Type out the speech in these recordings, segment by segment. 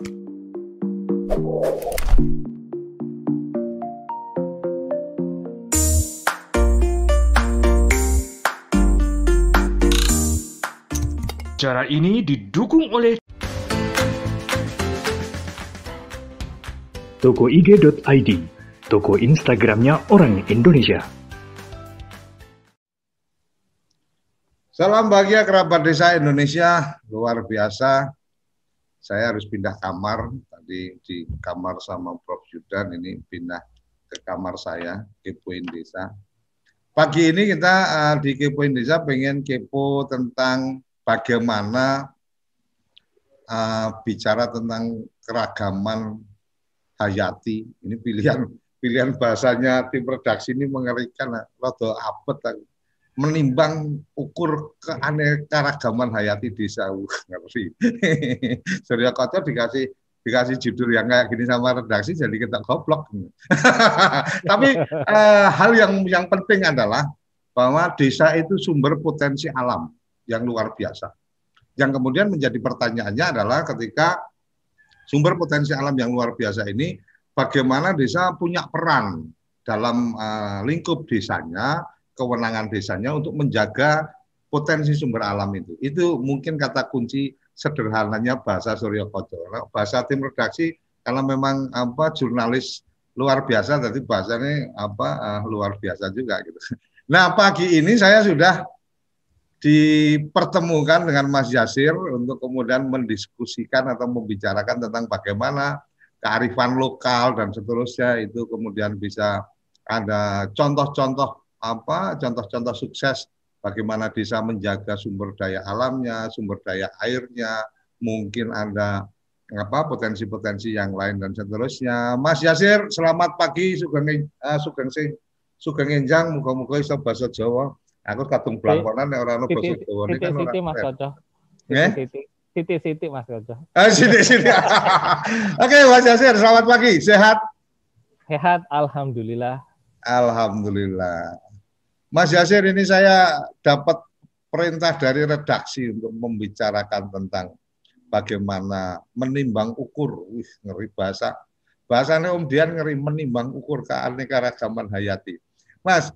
Cara ini didukung oleh Toko IG.id, toko Instagramnya orang Indonesia. Salam bahagia kerabat desa Indonesia, luar biasa. Saya harus pindah kamar, tadi di kamar sama Prof. Yudan, ini pindah ke kamar saya, kepoin desa. Pagi ini kita uh, di kepoin desa pengen kepo tentang bagaimana uh, bicara tentang keragaman hayati. Ini pilihan pilihan bahasanya tim redaksi ini mengerikan, rada apet menimbang ukur keanekaragaman hayati desa ngeri. Surya Koco dikasih dikasih judul yang kayak gini sama redaksi jadi kita goblok. Tapi eh, hal yang yang penting adalah bahwa desa itu sumber potensi alam yang luar biasa. Yang kemudian menjadi pertanyaannya adalah ketika sumber potensi alam yang luar biasa ini, bagaimana desa punya peran dalam uh, lingkup desanya, kewenangan desanya untuk menjaga potensi sumber alam itu. Itu mungkin kata kunci sederhananya bahasa Suryo Koco. Bahasa tim redaksi kalau memang apa jurnalis luar biasa, jadi bahasanya apa uh, luar biasa juga gitu. Nah pagi ini saya sudah dipertemukan dengan Mas Yasir untuk kemudian mendiskusikan atau membicarakan tentang bagaimana kearifan lokal dan seterusnya itu kemudian bisa ada contoh-contoh apa contoh-contoh sukses bagaimana desa menjaga sumber daya alamnya, sumber daya airnya, mungkin ada apa potensi-potensi yang lain dan seterusnya. Mas Yasir, selamat pagi, sugeng uh, sugeng sing sugeng enjang, muga-muga iso basa Jawa. Aku kadung blangkonan nek ora ono basa Jawa ini kan ora. Mas Koco. Siti Siti Siti Mas Koco. Ah Siti Siti. Oke Mas Yasir, selamat pagi. Sehat? Sehat, alhamdulillah. Alhamdulillah. Mas Yasir ini saya dapat perintah dari redaksi untuk membicarakan tentang bagaimana menimbang ukur. Wih, ngeri bahasa. Bahasanya Om Dian ngeri menimbang ukur keanekaragaman hayati. Mas,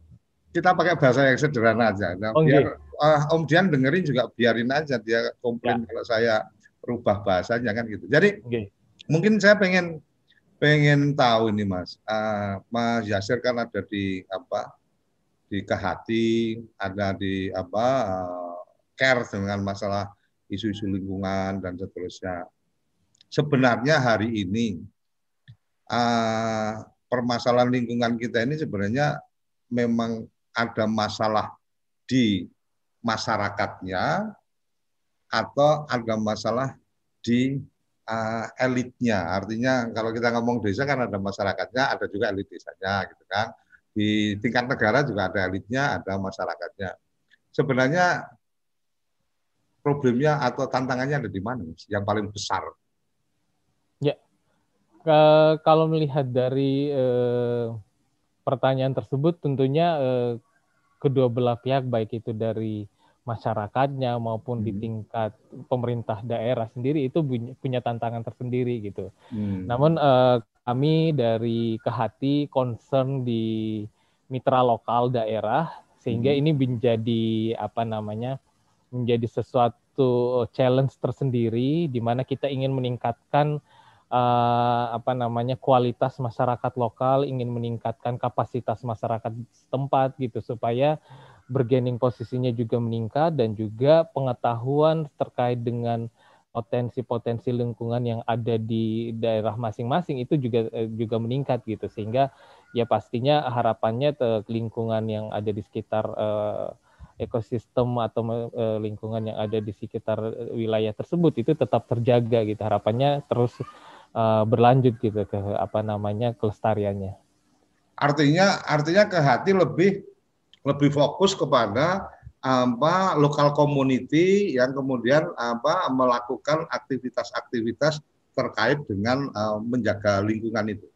kita pakai bahasa yang sederhana aja. Nah, oh, biar uh, Om Dian dengerin juga biarin aja dia komplain ya. kalau saya rubah bahasanya kan gitu. Jadi okay. mungkin saya pengen pengen tahu ini Mas. Uh, Mas Yasir kan ada di apa di Kehati, ada di apa uh, care dengan masalah isu-isu lingkungan dan seterusnya. Sebenarnya hari ini uh, permasalahan lingkungan kita ini sebenarnya memang ada masalah di masyarakatnya atau ada masalah di uh, elitnya. Artinya kalau kita ngomong desa kan ada masyarakatnya, ada juga elit desanya gitu kan. Di tingkat negara juga ada elitnya, ada masyarakatnya. Sebenarnya problemnya atau tantangannya ada di mana yang paling besar? Ya, kalau melihat dari eh, pertanyaan tersebut tentunya eh, kedua belah pihak baik itu dari masyarakatnya maupun hmm. di tingkat pemerintah daerah sendiri itu punya tantangan tersendiri gitu. Hmm. Namun eh, kami dari Kehati concern di mitra lokal daerah sehingga hmm. ini menjadi apa namanya menjadi sesuatu challenge tersendiri di mana kita ingin meningkatkan uh, apa namanya kualitas masyarakat lokal, ingin meningkatkan kapasitas masyarakat setempat gitu supaya bergening posisinya juga meningkat dan juga pengetahuan terkait dengan potensi-potensi lingkungan yang ada di daerah masing-masing itu juga eh, juga meningkat gitu sehingga ya pastinya harapannya lingkungan yang ada di sekitar uh, ekosistem atau uh, lingkungan yang ada di sekitar wilayah tersebut itu tetap terjaga gitu harapannya terus uh, berlanjut gitu ke apa namanya kelestariannya. Artinya artinya ke hati lebih lebih fokus kepada apa lokal community yang kemudian apa melakukan aktivitas-aktivitas terkait dengan uh, menjaga lingkungan itu.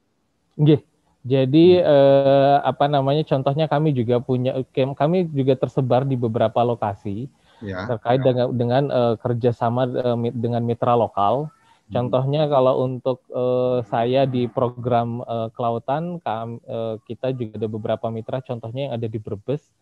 Oke. Jadi hmm. eh, apa namanya contohnya kami juga punya kami juga tersebar di beberapa lokasi ya, terkait ya. dengan dengan eh, kerjasama eh, dengan mitra lokal Contohnya kalau untuk uh, saya di program uh, kelautan, kam, uh, kita juga ada beberapa mitra. Contohnya yang ada di Brebes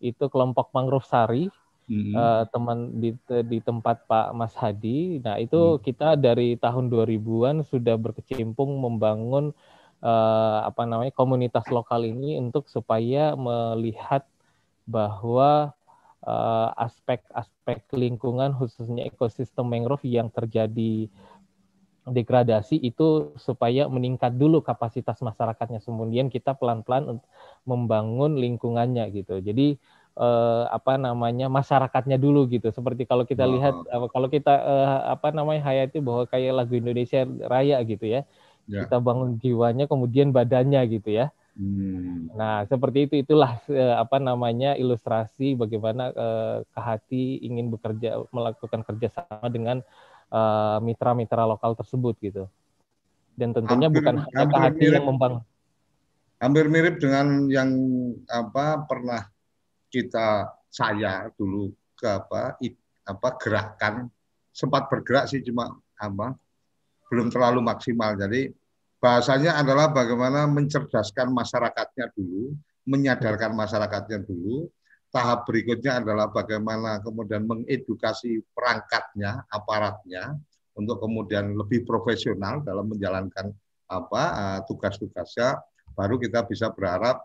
itu kelompok mangrove sari, hmm. uh, teman di di tempat Pak Mas Hadi. Nah itu hmm. kita dari tahun 2000-an sudah berkecimpung membangun uh, apa namanya komunitas lokal ini untuk supaya melihat bahwa aspek-aspek uh, lingkungan khususnya ekosistem mangrove yang terjadi degradasi itu supaya meningkat dulu kapasitas masyarakatnya kemudian kita pelan-pelan membangun lingkungannya gitu jadi eh, apa namanya masyarakatnya dulu gitu seperti kalau kita oh. lihat kalau kita eh, apa namanya hayati bahwa kayak lagu Indonesia Raya gitu ya yeah. kita bangun jiwanya kemudian badannya gitu ya hmm. nah seperti itu itulah eh, apa namanya ilustrasi bagaimana eh, Kehati ingin bekerja melakukan kerjasama dengan Eh, mitra-mitra uh, lokal tersebut gitu. Dan tentunya hampir, bukan hanya hati mirip, yang membangun. Hampir mirip dengan yang apa pernah kita saya dulu ke apa it, apa gerakan sempat bergerak sih cuma apa belum terlalu maksimal. Jadi bahasanya adalah bagaimana mencerdaskan masyarakatnya dulu, menyadarkan masyarakatnya dulu, tahap berikutnya adalah bagaimana kemudian mengedukasi perangkatnya, aparatnya untuk kemudian lebih profesional dalam menjalankan apa uh, tugas-tugasnya baru kita bisa berharap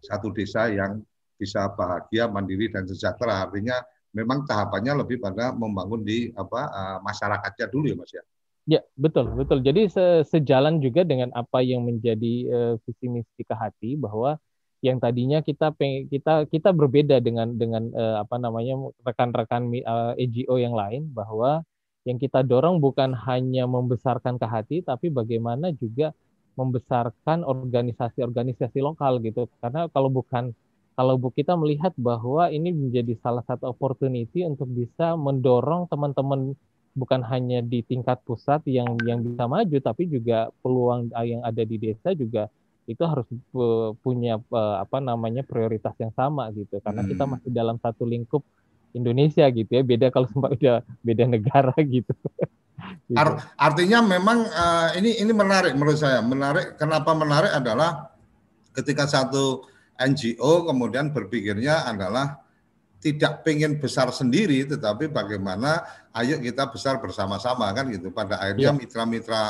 satu desa yang bisa bahagia, mandiri dan sejahtera. Artinya memang tahapannya lebih pada membangun di apa uh, masyarakatnya dulu ya Mas ya. Ya, betul, betul. Jadi se sejalan juga dengan apa yang menjadi uh, visi misi hati bahwa yang tadinya kita kita kita berbeda dengan dengan uh, apa namanya rekan-rekan uh, eh, EGO yang lain bahwa yang kita dorong bukan hanya membesarkan ke hati tapi bagaimana juga membesarkan organisasi-organisasi lokal gitu. Karena kalau bukan kalau bu kita melihat bahwa ini menjadi salah satu opportunity untuk bisa mendorong teman-teman bukan hanya di tingkat pusat yang yang bisa maju tapi juga peluang yang ada di desa juga itu harus punya apa namanya prioritas yang sama gitu karena hmm. kita masih dalam satu lingkup Indonesia gitu ya beda kalau sempat udah beda negara gitu. gitu. Art, artinya memang uh, ini ini menarik menurut saya menarik kenapa menarik adalah ketika satu NGO kemudian berpikirnya adalah tidak pengen besar sendiri tetapi bagaimana ayo kita besar bersama-sama kan gitu pada akhirnya iya. mitra-mitra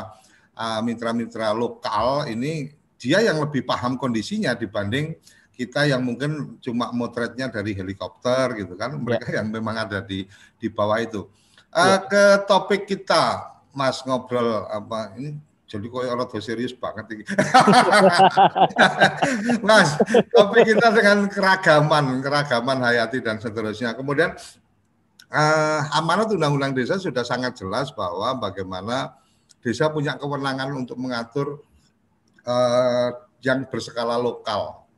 uh, mitra-mitra lokal ini dia yang lebih paham kondisinya dibanding kita yang mungkin cuma motretnya dari helikopter gitu kan mereka ya. yang memang ada di di bawah itu uh, ke topik kita mas ngobrol apa ini jadi kok orang serius banget ini. mas topik kita dengan keragaman keragaman hayati dan seterusnya kemudian uh, amanat undang-undang desa sudah sangat jelas bahwa bagaimana desa punya kewenangan untuk mengatur uh, yang berskala lokal.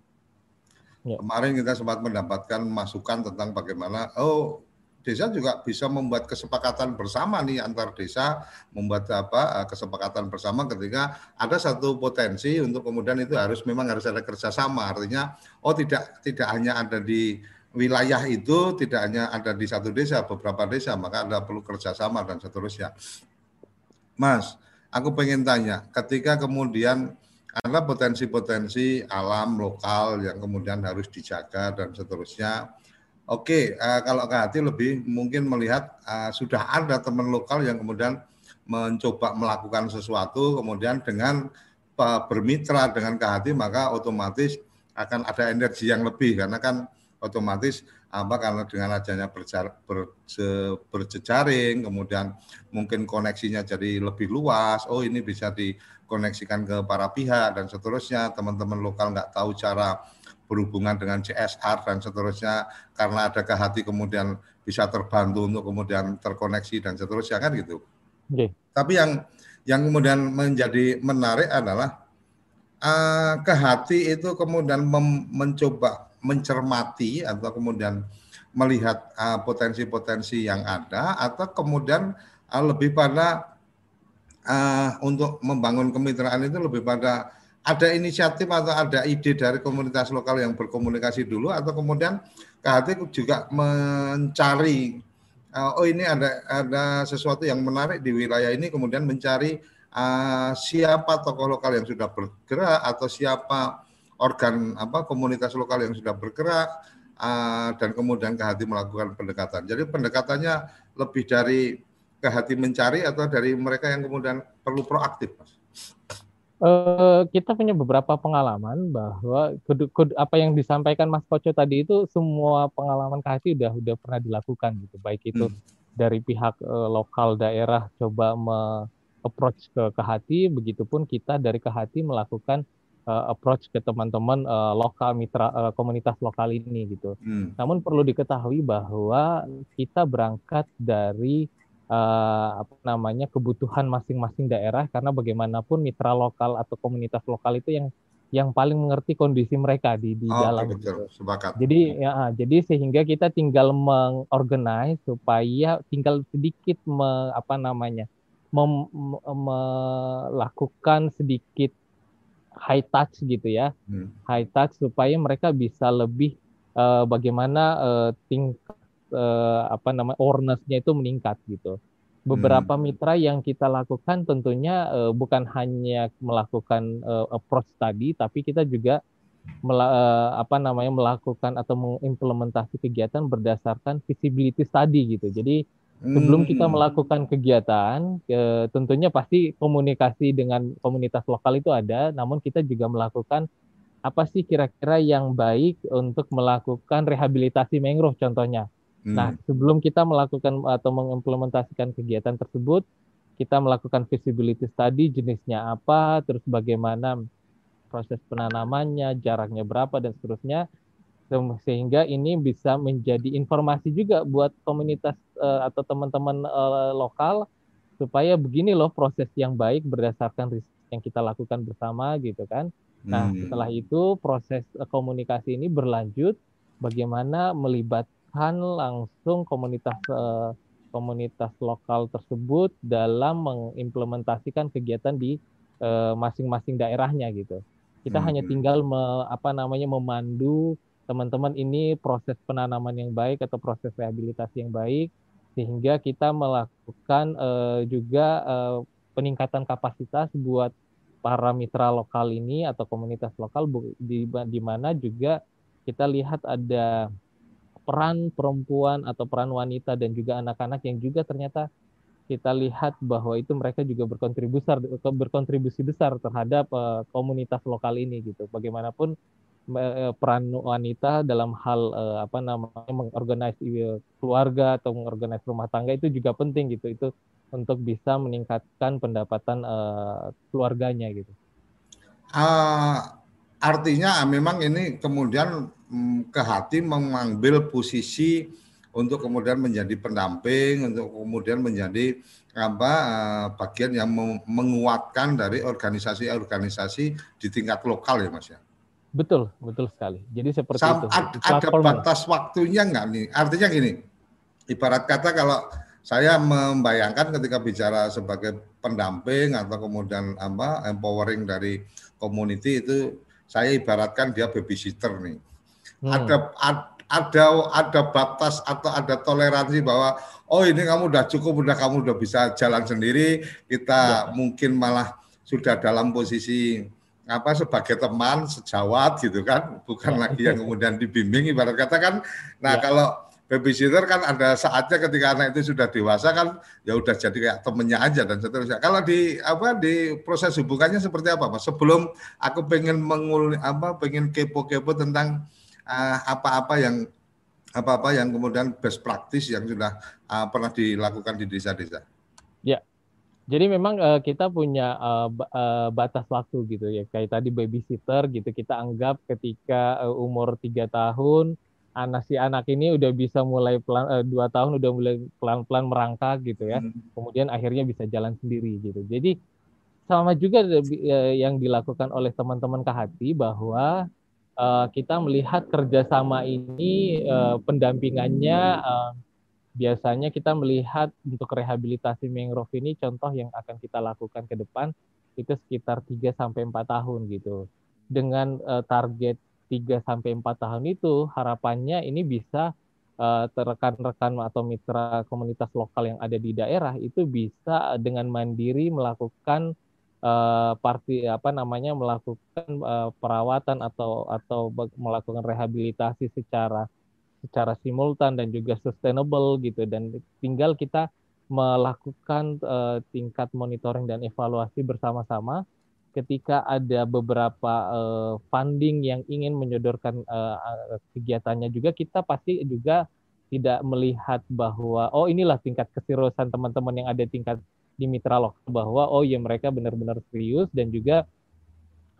Ya. Kemarin kita sempat mendapatkan masukan tentang bagaimana oh desa juga bisa membuat kesepakatan bersama nih antar desa membuat apa eh, kesepakatan bersama ketika ada satu potensi untuk kemudian itu harus memang harus ada kerjasama artinya oh tidak tidak hanya ada di wilayah itu tidak hanya ada di satu desa beberapa desa maka ada perlu kerjasama dan seterusnya Mas aku pengen tanya ketika kemudian karena potensi-potensi alam lokal yang kemudian harus dijaga dan seterusnya. Oke, uh, kalau ke hati lebih mungkin melihat uh, sudah ada teman lokal yang kemudian mencoba melakukan sesuatu, kemudian dengan uh, bermitra dengan ke hati maka otomatis akan ada energi yang lebih karena kan otomatis apa karena dengan adanya berjar, ber, berjejaring kemudian mungkin koneksinya jadi lebih luas oh ini bisa dikoneksikan ke para pihak dan seterusnya teman-teman lokal nggak tahu cara berhubungan dengan CSR dan seterusnya karena ada ke hati kemudian bisa terbantu untuk kemudian terkoneksi dan seterusnya kan gitu. Okay. Tapi yang yang kemudian menjadi menarik adalah uh, ke hati itu kemudian mencoba mencermati atau kemudian melihat uh, potensi-potensi uh, yang ada atau kemudian uh, lebih pada uh, untuk membangun kemitraan itu lebih pada ada inisiatif atau ada ide dari komunitas lokal yang berkomunikasi dulu atau kemudian KHT juga mencari uh, oh ini ada ada sesuatu yang menarik di wilayah ini kemudian mencari uh, siapa tokoh lokal yang sudah bergerak atau siapa organ apa komunitas lokal yang sudah bergerak uh, dan kemudian ke hati melakukan pendekatan. Jadi pendekatannya lebih dari ke hati mencari atau dari mereka yang kemudian perlu proaktif, Mas. Uh, kita punya beberapa pengalaman bahwa kudu, kudu, apa yang disampaikan Mas Koco tadi itu semua pengalaman kasih udah udah pernah dilakukan gitu baik itu hmm. dari pihak uh, lokal daerah coba me approach ke Kehati begitupun kita dari Kehati melakukan uh, approach ke teman-teman uh, lokal mitra uh, komunitas lokal ini gitu. Hmm. Namun perlu diketahui bahwa kita berangkat dari uh, apa namanya kebutuhan masing-masing daerah karena bagaimanapun mitra lokal atau komunitas lokal itu yang yang paling mengerti kondisi mereka di di oh, dalam betul. Gitu. Sepakat. Jadi ya jadi sehingga kita tinggal mengorganize supaya tinggal sedikit me, apa namanya mem, melakukan sedikit high touch gitu ya. Hmm. High touch supaya mereka bisa lebih uh, bagaimana uh, tingkat uh, apa namanya awareness-nya itu meningkat gitu. Beberapa hmm. mitra yang kita lakukan tentunya uh, bukan hanya melakukan uh, approach tadi, tapi kita juga mela, uh, apa namanya melakukan atau mengimplementasi kegiatan berdasarkan visibility study gitu. Jadi sebelum kita hmm. melakukan kegiatan, uh, tentunya pasti komunikasi dengan komunitas lokal itu ada, namun kita juga melakukan apa sih kira-kira yang baik untuk melakukan rehabilitasi mangrove contohnya Hmm. Nah, sebelum kita melakukan atau mengimplementasikan kegiatan tersebut, kita melakukan visibility study jenisnya apa, terus bagaimana proses penanamannya, jaraknya berapa dan seterusnya sehingga ini bisa menjadi informasi juga buat komunitas uh, atau teman-teman uh, lokal supaya begini loh proses yang baik berdasarkan riset yang kita lakukan bersama gitu kan. Nah, hmm. setelah itu proses uh, komunikasi ini berlanjut bagaimana melibat langsung komunitas uh, komunitas lokal tersebut dalam mengimplementasikan kegiatan di eh, masing-masing daerahnya gitu. Kita hmm. hanya tinggal me, apa namanya memandu teman-teman ini proses penanaman yang baik atau proses rehabilitasi yang baik sehingga kita melakukan uh, juga uh, peningkatan kapasitas buat para mitra lokal ini atau komunitas lokal di, di mana juga kita lihat ada peran perempuan atau peran wanita dan juga anak-anak yang juga ternyata kita lihat bahwa itu mereka juga berkontribusi besar berkontribusi besar terhadap uh, komunitas lokal ini gitu. Bagaimanapun uh, peran wanita dalam hal uh, apa namanya mengorganisasi keluarga atau mengorganisasi rumah tangga itu juga penting gitu. Itu untuk bisa meningkatkan pendapatan keluarganya gitu. Uh, artinya memang ini kemudian ke hati mengambil posisi untuk kemudian menjadi pendamping, untuk kemudian menjadi apa eh, bagian yang menguatkan dari organisasi-organisasi di tingkat lokal ya Mas ya. Betul, betul sekali. Jadi seperti Sam, itu. Ad, ada batas waktunya enggak nih? Artinya gini, ibarat kata kalau saya membayangkan ketika bicara sebagai pendamping atau kemudian apa empowering dari community itu saya ibaratkan dia babysitter nih hmm. ada ada ada batas atau ada toleransi bahwa oh ini kamu udah cukup udah kamu udah bisa jalan sendiri kita ya. mungkin malah sudah dalam posisi apa sebagai teman sejawat gitu kan bukan ya. lagi yang kemudian dibimbing ibarat kata kan nah ya. kalau babysitter kan ada saatnya ketika anak itu sudah dewasa kan ya udah jadi kayak temennya aja dan seterusnya. Kalau di apa di proses hubungannya seperti apa Mas? Sebelum aku pengen mengul apa pengen kepo-kepo tentang apa-apa yang apa-apa yang kemudian best practice yang sudah uh, pernah dilakukan di desa-desa. Ya, jadi memang uh, kita punya uh, uh, batas waktu gitu ya, kayak tadi babysitter gitu kita anggap ketika uh, umur tiga tahun anak si anak ini udah bisa mulai pelan uh, dua tahun udah mulai pelan-pelan merangkak gitu ya, hmm. kemudian akhirnya bisa jalan sendiri gitu. Jadi sama juga yang dilakukan oleh teman-teman Kahati bahwa kita melihat kerjasama ini uh, pendampingannya uh, biasanya kita melihat untuk rehabilitasi mangrove ini contoh yang akan kita lakukan ke depan itu sekitar 3 sampai 4 tahun gitu. Dengan uh, target 3 sampai 4 tahun itu harapannya ini bisa uh, rekan-rekan atau mitra komunitas lokal yang ada di daerah itu bisa dengan mandiri melakukan uh, parti apa namanya melakukan uh, perawatan atau atau melakukan rehabilitasi secara secara simultan dan juga sustainable gitu. Dan tinggal kita melakukan uh, tingkat monitoring dan evaluasi bersama-sama. Ketika ada beberapa uh, funding yang ingin menyodorkan uh, kegiatannya juga kita pasti juga tidak melihat bahwa oh inilah tingkat keseriusan teman-teman yang ada tingkat di mitra lokal bahwa oh ya mereka benar-benar serius dan juga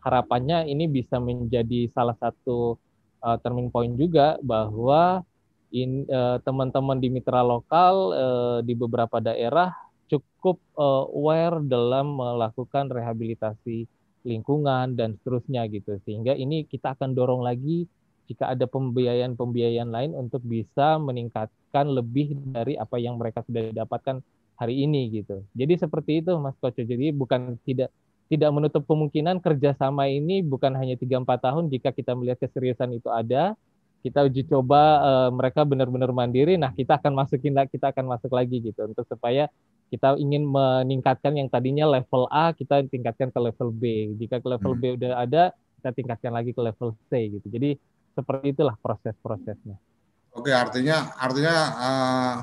harapannya ini bisa menjadi salah satu uh, turning point juga bahwa uh, teman-teman di mitra lokal uh, di beberapa daerah cukup uh, aware dalam melakukan rehabilitasi lingkungan dan seterusnya gitu. Sehingga ini kita akan dorong lagi jika ada pembiayaan-pembiayaan lain untuk bisa meningkatkan lebih dari apa yang mereka sudah dapatkan hari ini gitu. Jadi seperti itu Mas Koco. Jadi bukan tidak tidak menutup kemungkinan kerjasama ini bukan hanya 3-4 tahun jika kita melihat keseriusan itu ada, kita uji coba uh, mereka benar-benar mandiri nah kita akan masukin kita akan masuk lagi gitu untuk supaya kita ingin meningkatkan yang tadinya level A kita tingkatkan ke level B jika ke level hmm. B udah ada kita tingkatkan lagi ke level C gitu jadi seperti itulah proses-prosesnya oke artinya artinya uh,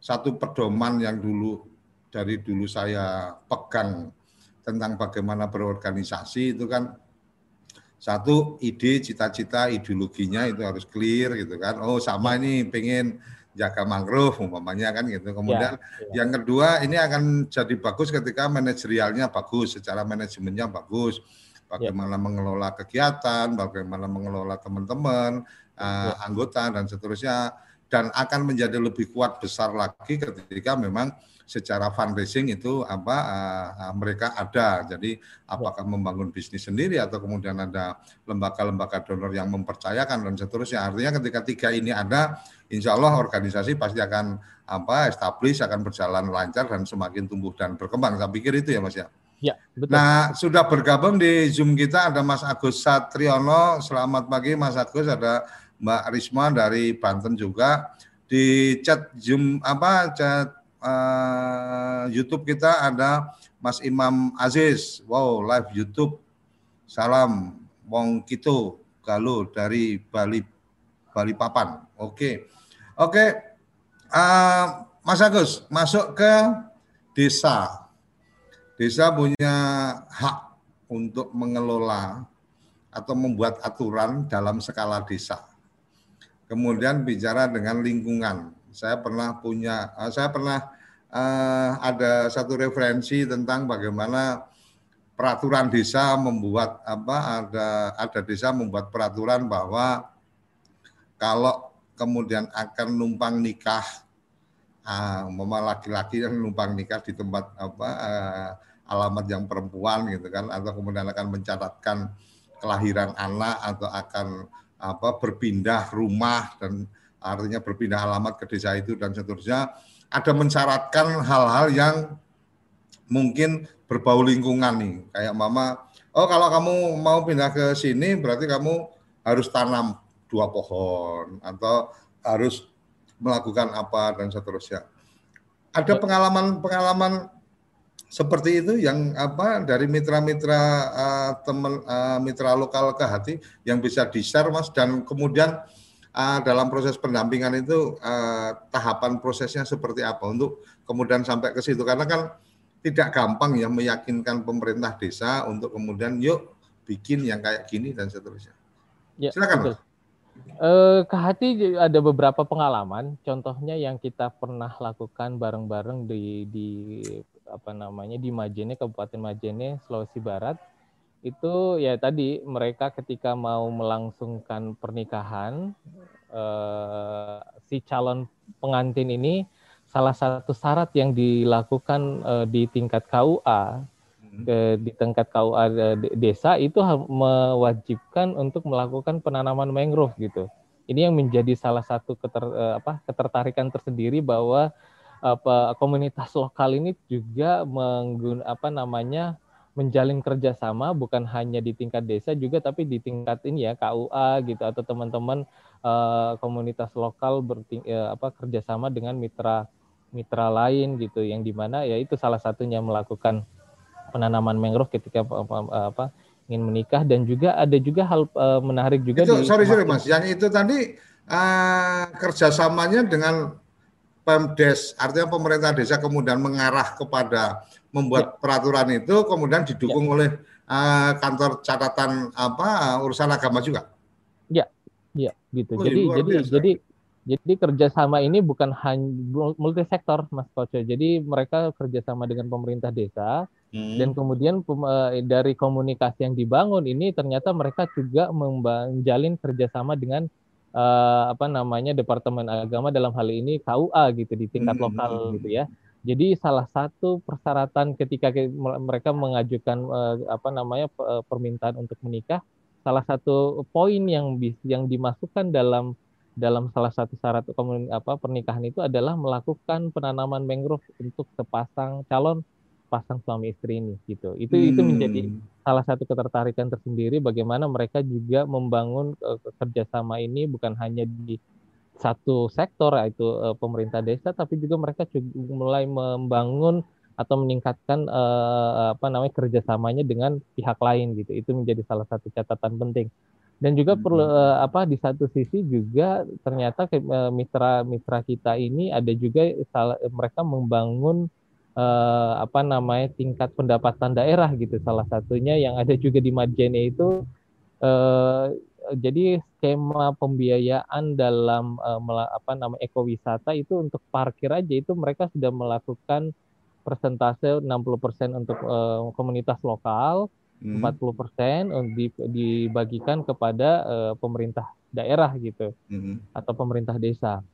satu pedoman yang dulu dari dulu saya pegang tentang bagaimana berorganisasi itu kan satu ide, cita-cita, ideologinya itu harus clear gitu kan. Oh sama ini pengen jaga mangrove umpamanya kan gitu. Kemudian ya, ya. yang kedua ini akan jadi bagus ketika manajerialnya bagus, secara manajemennya bagus. Bagaimana ya. mengelola kegiatan, bagaimana mengelola teman-teman, uh, anggota dan seterusnya dan akan menjadi lebih kuat besar lagi ketika memang secara fundraising itu apa uh, mereka ada. Jadi apakah membangun bisnis sendiri atau kemudian ada lembaga-lembaga donor yang mempercayakan dan seterusnya. Artinya ketika tiga ini ada, insya Allah organisasi pasti akan apa establish akan berjalan lancar dan semakin tumbuh dan berkembang. Saya pikir itu ya Mas ya. Ya, betul. Nah, sudah bergabung di Zoom kita ada Mas Agus Satriono. Selamat pagi Mas Agus, ada Mbak Risma dari Banten juga. Di chat Zoom apa chat uh, YouTube kita ada Mas Imam Aziz. Wow, live YouTube. Salam Wong Kito Galuh dari Bali Bali Papan. Oke. Okay. Oke. Okay. Uh, eh, Mas Agus, masuk ke desa. Desa punya hak untuk mengelola atau membuat aturan dalam skala desa. Kemudian bicara dengan lingkungan. Saya pernah punya, uh, saya pernah uh, ada satu referensi tentang bagaimana peraturan desa membuat apa ada ada desa membuat peraturan bahwa kalau kemudian akan numpang nikah uh, mama laki-laki yang numpang nikah di tempat apa uh, alamat yang perempuan gitu kan atau kemudian akan mencatatkan kelahiran anak atau akan apa berpindah rumah dan artinya berpindah alamat ke desa itu dan seterusnya, ada mensyaratkan hal-hal yang mungkin berbau lingkungan nih. Kayak mama, oh kalau kamu mau pindah ke sini berarti kamu harus tanam dua pohon atau harus melakukan apa dan seterusnya. Ada pengalaman-pengalaman seperti itu yang apa dari mitra-mitra uh, teman uh, mitra lokal ke hati yang bisa di-share Mas dan kemudian uh, dalam proses pendampingan itu uh, tahapan prosesnya seperti apa untuk kemudian sampai ke situ karena kan tidak gampang ya meyakinkan pemerintah desa untuk kemudian yuk bikin yang kayak gini dan seterusnya. Ya, Silakan. Betul. Uh, ke hati ada beberapa pengalaman. Contohnya yang kita pernah lakukan bareng-bareng di di apa namanya di Majene Kabupaten Majene Sulawesi Barat itu ya tadi mereka ketika mau melangsungkan pernikahan eh, si calon pengantin ini salah satu syarat yang dilakukan eh, di tingkat KUA hmm. ke, di tingkat KUA desa itu mewajibkan untuk melakukan penanaman mangrove gitu. Ini yang menjadi salah satu keter, eh, apa, ketertarikan tersendiri bahwa apa komunitas lokal ini juga menggun apa namanya menjalin kerjasama bukan hanya di tingkat desa juga tapi di tingkat ini ya KUA gitu atau teman-teman uh, komunitas lokal berting, uh, apa kerjasama dengan mitra mitra lain gitu yang di mana ya itu salah satunya melakukan penanaman mangrove ketika apa ingin menikah. Dan juga ada juga hal uh, menarik juga itu, di sorry sorry mas. Yang itu tadi uh, kerjasamanya dengan Pemdes artinya pemerintah desa kemudian mengarah kepada membuat ya. peraturan itu kemudian didukung ya. oleh uh, kantor catatan apa urusan agama juga ya ya gitu oh, jadi jadi biasa. jadi jadi kerjasama ini bukan hanya multi sektor mas Koco jadi mereka kerjasama dengan pemerintah desa Hmm. Dan kemudian eh, dari komunikasi yang dibangun ini ternyata mereka juga menjalin kerjasama dengan uh, apa namanya Departemen Agama dalam hal ini KUA gitu di tingkat hmm. lokal gitu ya. Jadi salah satu persyaratan ketika mereka mengajukan uh, apa namanya permintaan untuk menikah, salah satu poin yang yang dimasukkan dalam dalam salah satu syarat apa pernikahan itu adalah melakukan penanaman mangrove untuk sepasang calon pasang suami istri ini gitu. Itu hmm. itu menjadi salah satu ketertarikan tersendiri bagaimana mereka juga membangun uh, kerjasama ini bukan hanya di satu sektor yaitu uh, pemerintah desa tapi juga mereka juga mulai membangun atau meningkatkan uh, apa namanya kerjasamanya dengan pihak lain gitu. Itu menjadi salah satu catatan penting. Dan juga hmm. perlu uh, apa di satu sisi juga ternyata mitra-mitra kita ini ada juga salah, mereka membangun eh, apa namanya tingkat pendapatan daerah gitu salah satunya yang ada juga di Majene itu eh, jadi skema pembiayaan dalam eh, apa namanya ekowisata itu untuk parkir aja itu mereka sudah melakukan persentase 60% untuk eh, komunitas lokal, hmm. 40% dibagikan kepada eh, pemerintah daerah gitu hmm. atau pemerintah desa.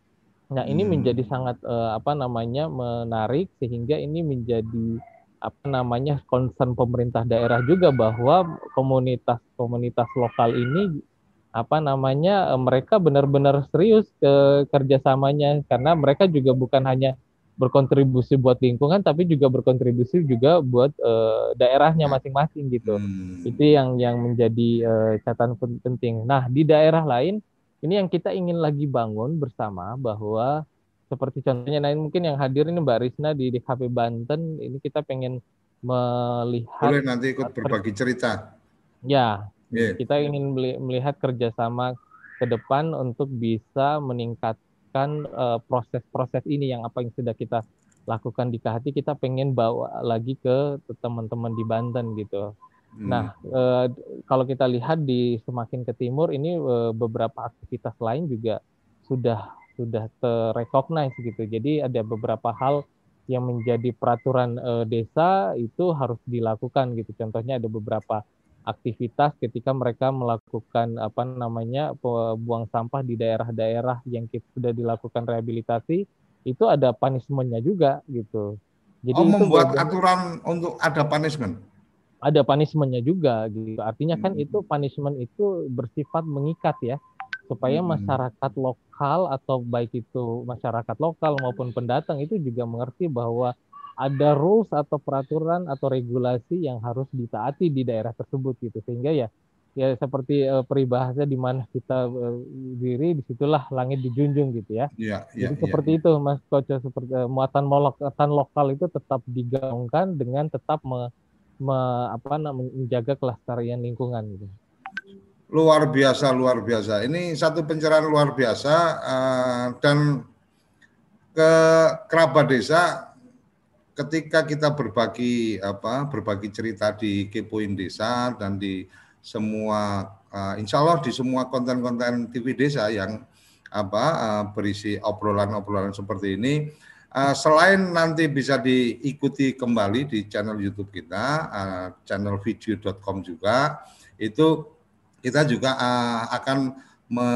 Nah, ini hmm. menjadi sangat uh, apa namanya menarik sehingga ini menjadi apa namanya concern pemerintah daerah juga bahwa komunitas-komunitas lokal ini apa namanya mereka benar-benar serius ke kerjasamanya karena mereka juga bukan hanya berkontribusi buat lingkungan tapi juga berkontribusi juga buat uh, daerahnya masing-masing gitu. Hmm. Itu yang yang menjadi uh, catatan penting. Nah, di daerah lain ini yang kita ingin lagi bangun bersama bahwa seperti contohnya nah mungkin yang hadir ini Mbak Risna di DKP Banten. Ini kita pengen melihat boleh nanti ikut berbagi cerita. Ya yeah. kita ingin melihat kerjasama ke depan untuk bisa meningkatkan uh, proses-proses ini yang apa yang sudah kita lakukan di Kahati kita pengen bawa lagi ke teman-teman di Banten gitu Hmm. Nah, e, kalau kita lihat di semakin ke timur ini e, beberapa aktivitas lain juga sudah sudah terrecognize gitu. Jadi ada beberapa hal yang menjadi peraturan e, desa itu harus dilakukan gitu. Contohnya ada beberapa aktivitas ketika mereka melakukan apa namanya buang sampah di daerah-daerah yang sudah dilakukan rehabilitasi itu ada punishmentnya juga gitu. Jadi oh, membuat aturan untuk ada punishment ada punishmentnya juga gitu. Artinya kan hmm. itu punishment itu bersifat mengikat ya supaya hmm. masyarakat lokal atau baik itu masyarakat lokal maupun pendatang itu juga mengerti bahwa ada rules atau peraturan atau regulasi yang harus ditaati di daerah tersebut gitu sehingga ya ya seperti uh, peribahasa di mana kita uh, diri di situlah langit dijunjung gitu ya. ya, ya Jadi ya, seperti ya. itu Mas Koco seperti uh, muatan muatan lokal itu tetap digaungkan dengan tetap me, me, apa menjaga kelestarian lingkungan gitu. Luar biasa, luar biasa. Ini satu pencerahan luar biasa uh, dan ke kerabat desa ketika kita berbagi apa berbagi cerita di Kepoin Desa dan di semua uh, insya Allah di semua konten-konten TV desa yang apa uh, berisi obrolan-obrolan seperti ini Uh, selain nanti bisa diikuti kembali di channel YouTube kita, uh, channel video.com juga, itu kita juga uh, akan me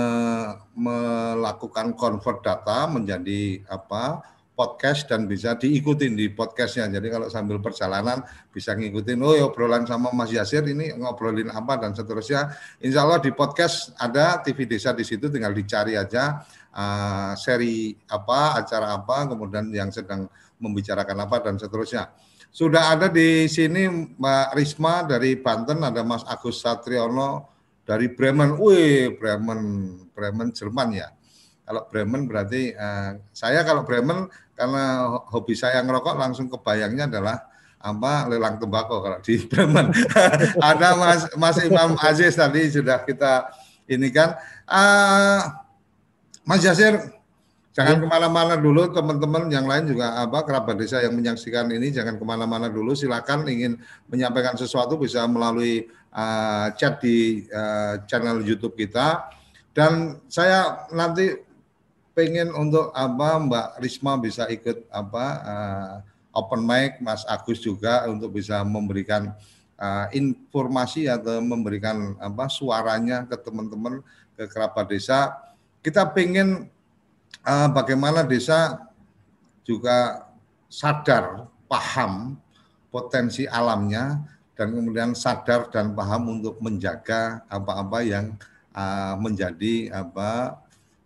melakukan convert data menjadi apa podcast dan bisa diikutin di podcastnya. Jadi kalau sambil perjalanan bisa ngikutin, oh ya obrolan sama Mas Yasir ini ngobrolin apa dan seterusnya. Insya Allah di podcast ada TV Desa di situ, tinggal dicari aja uh, seri apa, acara apa, kemudian yang sedang membicarakan apa dan seterusnya. sudah ada di sini Mbak Risma dari Banten, ada Mas Agus Satriono dari Bremen. Wih, Bremen, Bremen Jerman ya. Kalau Bremen berarti uh, saya kalau Bremen karena hobi saya ngerokok langsung kebayangnya adalah apa lelang tembakau kalau di Bremen. ada Mas Mas Imam Aziz tadi sudah kita ini kan. Uh, Mas Yasir, Jangan ya. ke mana-mana dulu teman-teman yang lain juga apa kerabat desa yang menyaksikan ini jangan ke mana-mana dulu. Silakan ingin menyampaikan sesuatu bisa melalui uh, chat di uh, channel YouTube kita. Dan saya nanti pengen untuk apa Mbak Risma bisa ikut apa uh, open mic Mas Agus juga untuk bisa memberikan uh, informasi atau memberikan apa suaranya ke teman-teman ke kerabat desa kita pengen uh, bagaimana desa juga sadar, paham potensi alamnya dan kemudian sadar dan paham untuk menjaga apa-apa yang uh, menjadi apa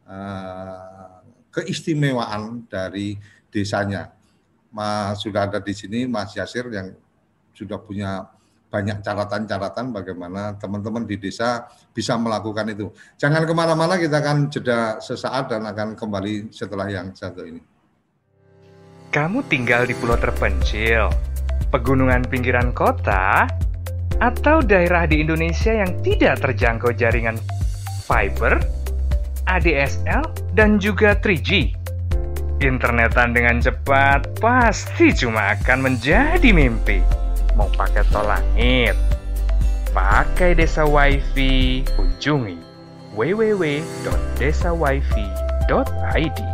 uh, keistimewaan dari desanya. Mas sudah ada di sini Mas Yasir yang sudah punya banyak catatan-catatan bagaimana teman-teman di desa bisa melakukan itu. Jangan ke mana-mana, kita akan jeda sesaat dan akan kembali setelah yang satu ini. Kamu tinggal di pulau terpencil, pegunungan pinggiran kota, atau daerah di Indonesia yang tidak terjangkau jaringan fiber, ADSL, dan juga 3G. Internetan dengan cepat pasti cuma akan menjadi mimpi mau pakai tol langit, pakai desa wifi, kunjungi www.desawifi.id.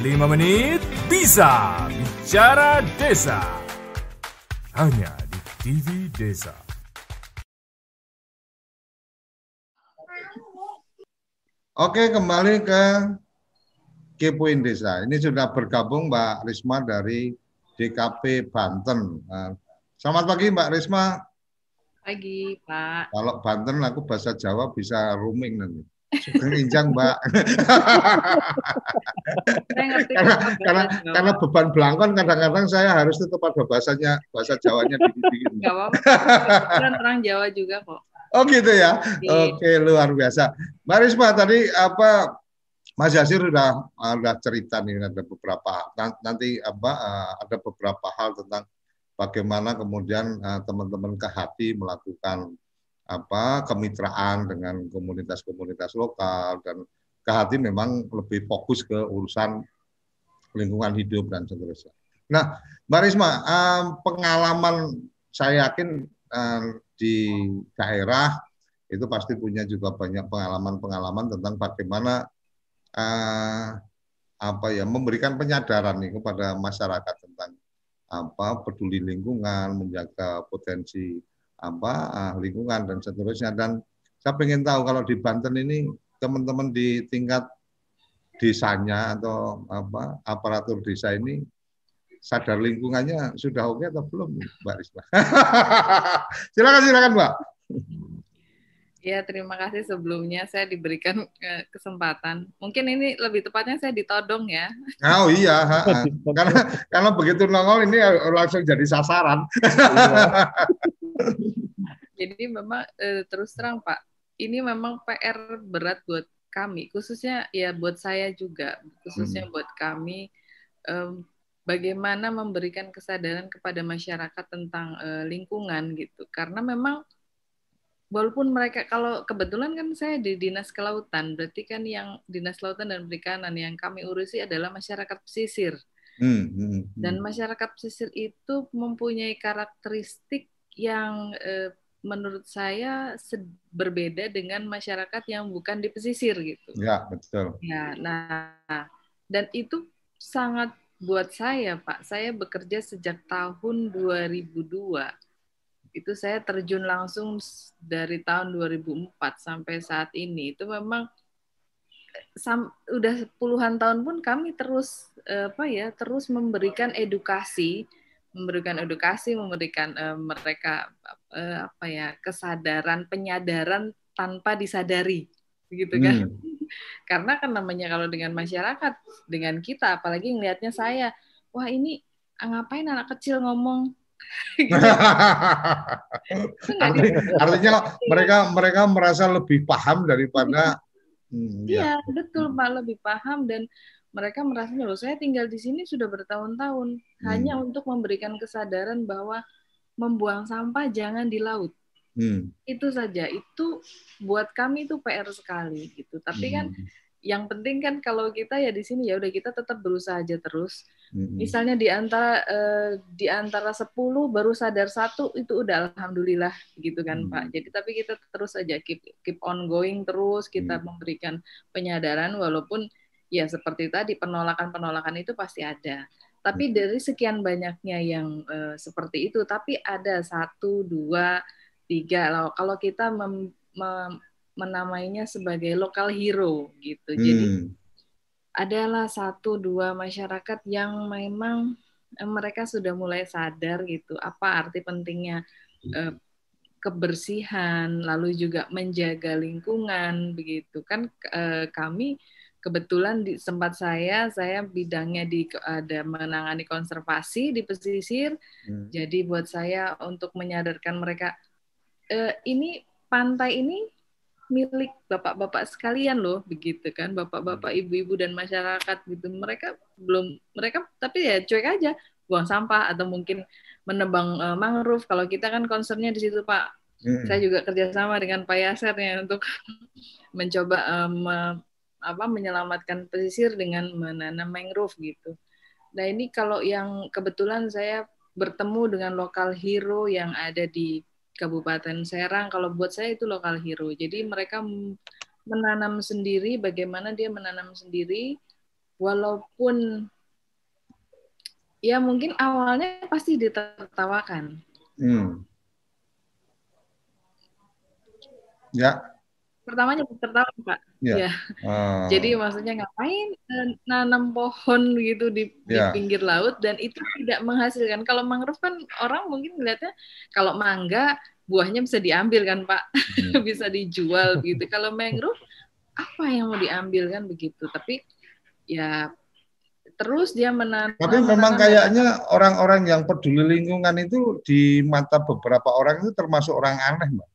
5 menit bisa. Bicara Desa hanya di TV Desa. Oke, kembali ke Kepoin Desa. Ini sudah bergabung Mbak Risma dari DKP Banten. Nah, selamat pagi Mbak Risma. Pagi Pak. Kalau Banten aku bahasa Jawa bisa rooming nanti. Sugeng injang, Mbak. karena, karena, karena beban belangkon kadang-kadang saya harus tetap ada bahasanya bahasa Jawanya dikit-dikit. Enggak apa-apa. orang Jawa juga kok. Oh gitu ya. Iya. Oke, luar biasa. Mbak Risma tadi apa Mas Yasir sudah ada cerita nih ada beberapa nanti apa eh, ada beberapa hal tentang bagaimana kemudian eh, teman-teman ke hati melakukan apa kemitraan dengan komunitas-komunitas lokal dan Kehati memang lebih fokus ke urusan lingkungan hidup dan seterusnya. Nah, Mbak Risma, pengalaman saya yakin di daerah itu pasti punya juga banyak pengalaman-pengalaman tentang bagaimana uh, apa ya memberikan penyadaran nih kepada masyarakat tentang apa peduli lingkungan, menjaga potensi apa uh, lingkungan dan seterusnya dan saya ingin tahu kalau di Banten ini teman-teman di tingkat desanya atau apa aparatur desa ini sadar lingkungannya sudah oke atau belum Mbak Risma? silakan silakan Mbak. Ya, terima kasih sebelumnya saya diberikan eh, kesempatan. Mungkin ini lebih tepatnya saya ditodong ya. Oh iya, ha, ha. karena karena begitu nongol ini langsung jadi sasaran. Jadi memang eh, terus terang Pak, ini memang PR berat buat kami, khususnya ya buat saya juga, khususnya buat kami em, bagaimana memberikan kesadaran kepada masyarakat tentang eh, lingkungan gitu. Karena memang walaupun mereka kalau kebetulan kan saya di dinas kelautan, berarti kan yang dinas kelautan dan perikanan yang kami urusi adalah masyarakat pesisir. Hmm, hmm, hmm. Dan masyarakat pesisir itu mempunyai karakteristik yang eh, menurut saya berbeda dengan masyarakat yang bukan di pesisir gitu. Ya, betul. Ya, nah dan itu sangat buat saya, Pak. Saya bekerja sejak tahun 2002 itu saya terjun langsung dari tahun 2004 sampai saat ini. Itu memang sam, udah puluhan tahun pun kami terus eh, apa ya terus memberikan edukasi memberikan edukasi memberikan eh, mereka eh, apa ya kesadaran penyadaran tanpa disadari begitu kan. Hmm. karena kan namanya kalau dengan masyarakat dengan kita apalagi ngelihatnya saya wah ini ngapain anak kecil ngomong Gitu. Arti- Artinya mereka mereka merasa lebih paham daripada Hmm, ya. Iya, betul Pak, lebih paham dan mereka merasa loh saya tinggal di sini sudah bertahun-tahun hanya untuk memberikan kesadaran bahwa membuang sampah jangan di laut. Hmm, Itu saja. Itu buat kami itu PR sekali gitu. Tapi kan hmm, yang penting kan kalau kita ya di sini ya udah kita tetap berusaha aja terus. hmm, Misalnya di antara eh, di antara 10 baru sadar satu itu udah alhamdulillah gitu kan Hmm. Pak. Jadi tapi kita terus aja keep keep on going terus kita Hmm. memberikan penyadaran walaupun ya seperti tadi penolakan-penolakan itu pasti ada. Tapi dari sekian banyaknya yang eh, seperti itu, tapi ada satu, dua, tiga. Kalau kalau kita mem- mem- menamainya sebagai lokal hero gitu. Jadi hmm. adalah satu dua masyarakat yang memang eh, mereka sudah mulai sadar gitu apa arti pentingnya eh, kebersihan lalu juga menjaga lingkungan begitu kan eh, kami kebetulan di tempat saya saya bidangnya di ada menangani konservasi di pesisir Hmm. jadi buat saya untuk menyadarkan mereka eh, ini pantai ini milik bapak-bapak sekalian loh begitu kan. Bapak-bapak ibu-ibu dan masyarakat gitu. Mereka belum mereka tapi ya cuek aja. Buang sampah atau mungkin menebang eh, mangrove. Kalau kita kan concernnya di situ pak. Hmm. saya juga kerjasama dengan Pak Yaser ya untuk mencoba me- apa menyelamatkan pesisir dengan menanam mangrove gitu. Nah ini kalau yang kebetulan saya bertemu dengan lokal hero yang ada di Kabupaten Serang, kalau buat saya itu lokal hero. Jadi mereka menanam sendiri, bagaimana dia menanam sendiri, walaupun ya mungkin awalnya pasti ditertawakan. Hmm. Ya, Pertamanya tertawa Pak. ya. Ya. Ah. Jadi maksudnya ngapain eh, nanam pohon gitu di, di Ya. pinggir laut dan itu tidak menghasilkan. Kalau mangrove kan orang mungkin melihatnya kalau mangga buahnya bisa diambil kan Pak, Hmm. bisa dijual gitu. Kalau mangrove apa yang mau diambil kan begitu. Tapi ya terus dia menanam. Tapi memang menanam- kayaknya orang-orang yang peduli lingkungan itu di mata beberapa orang itu termasuk orang aneh, Mbak.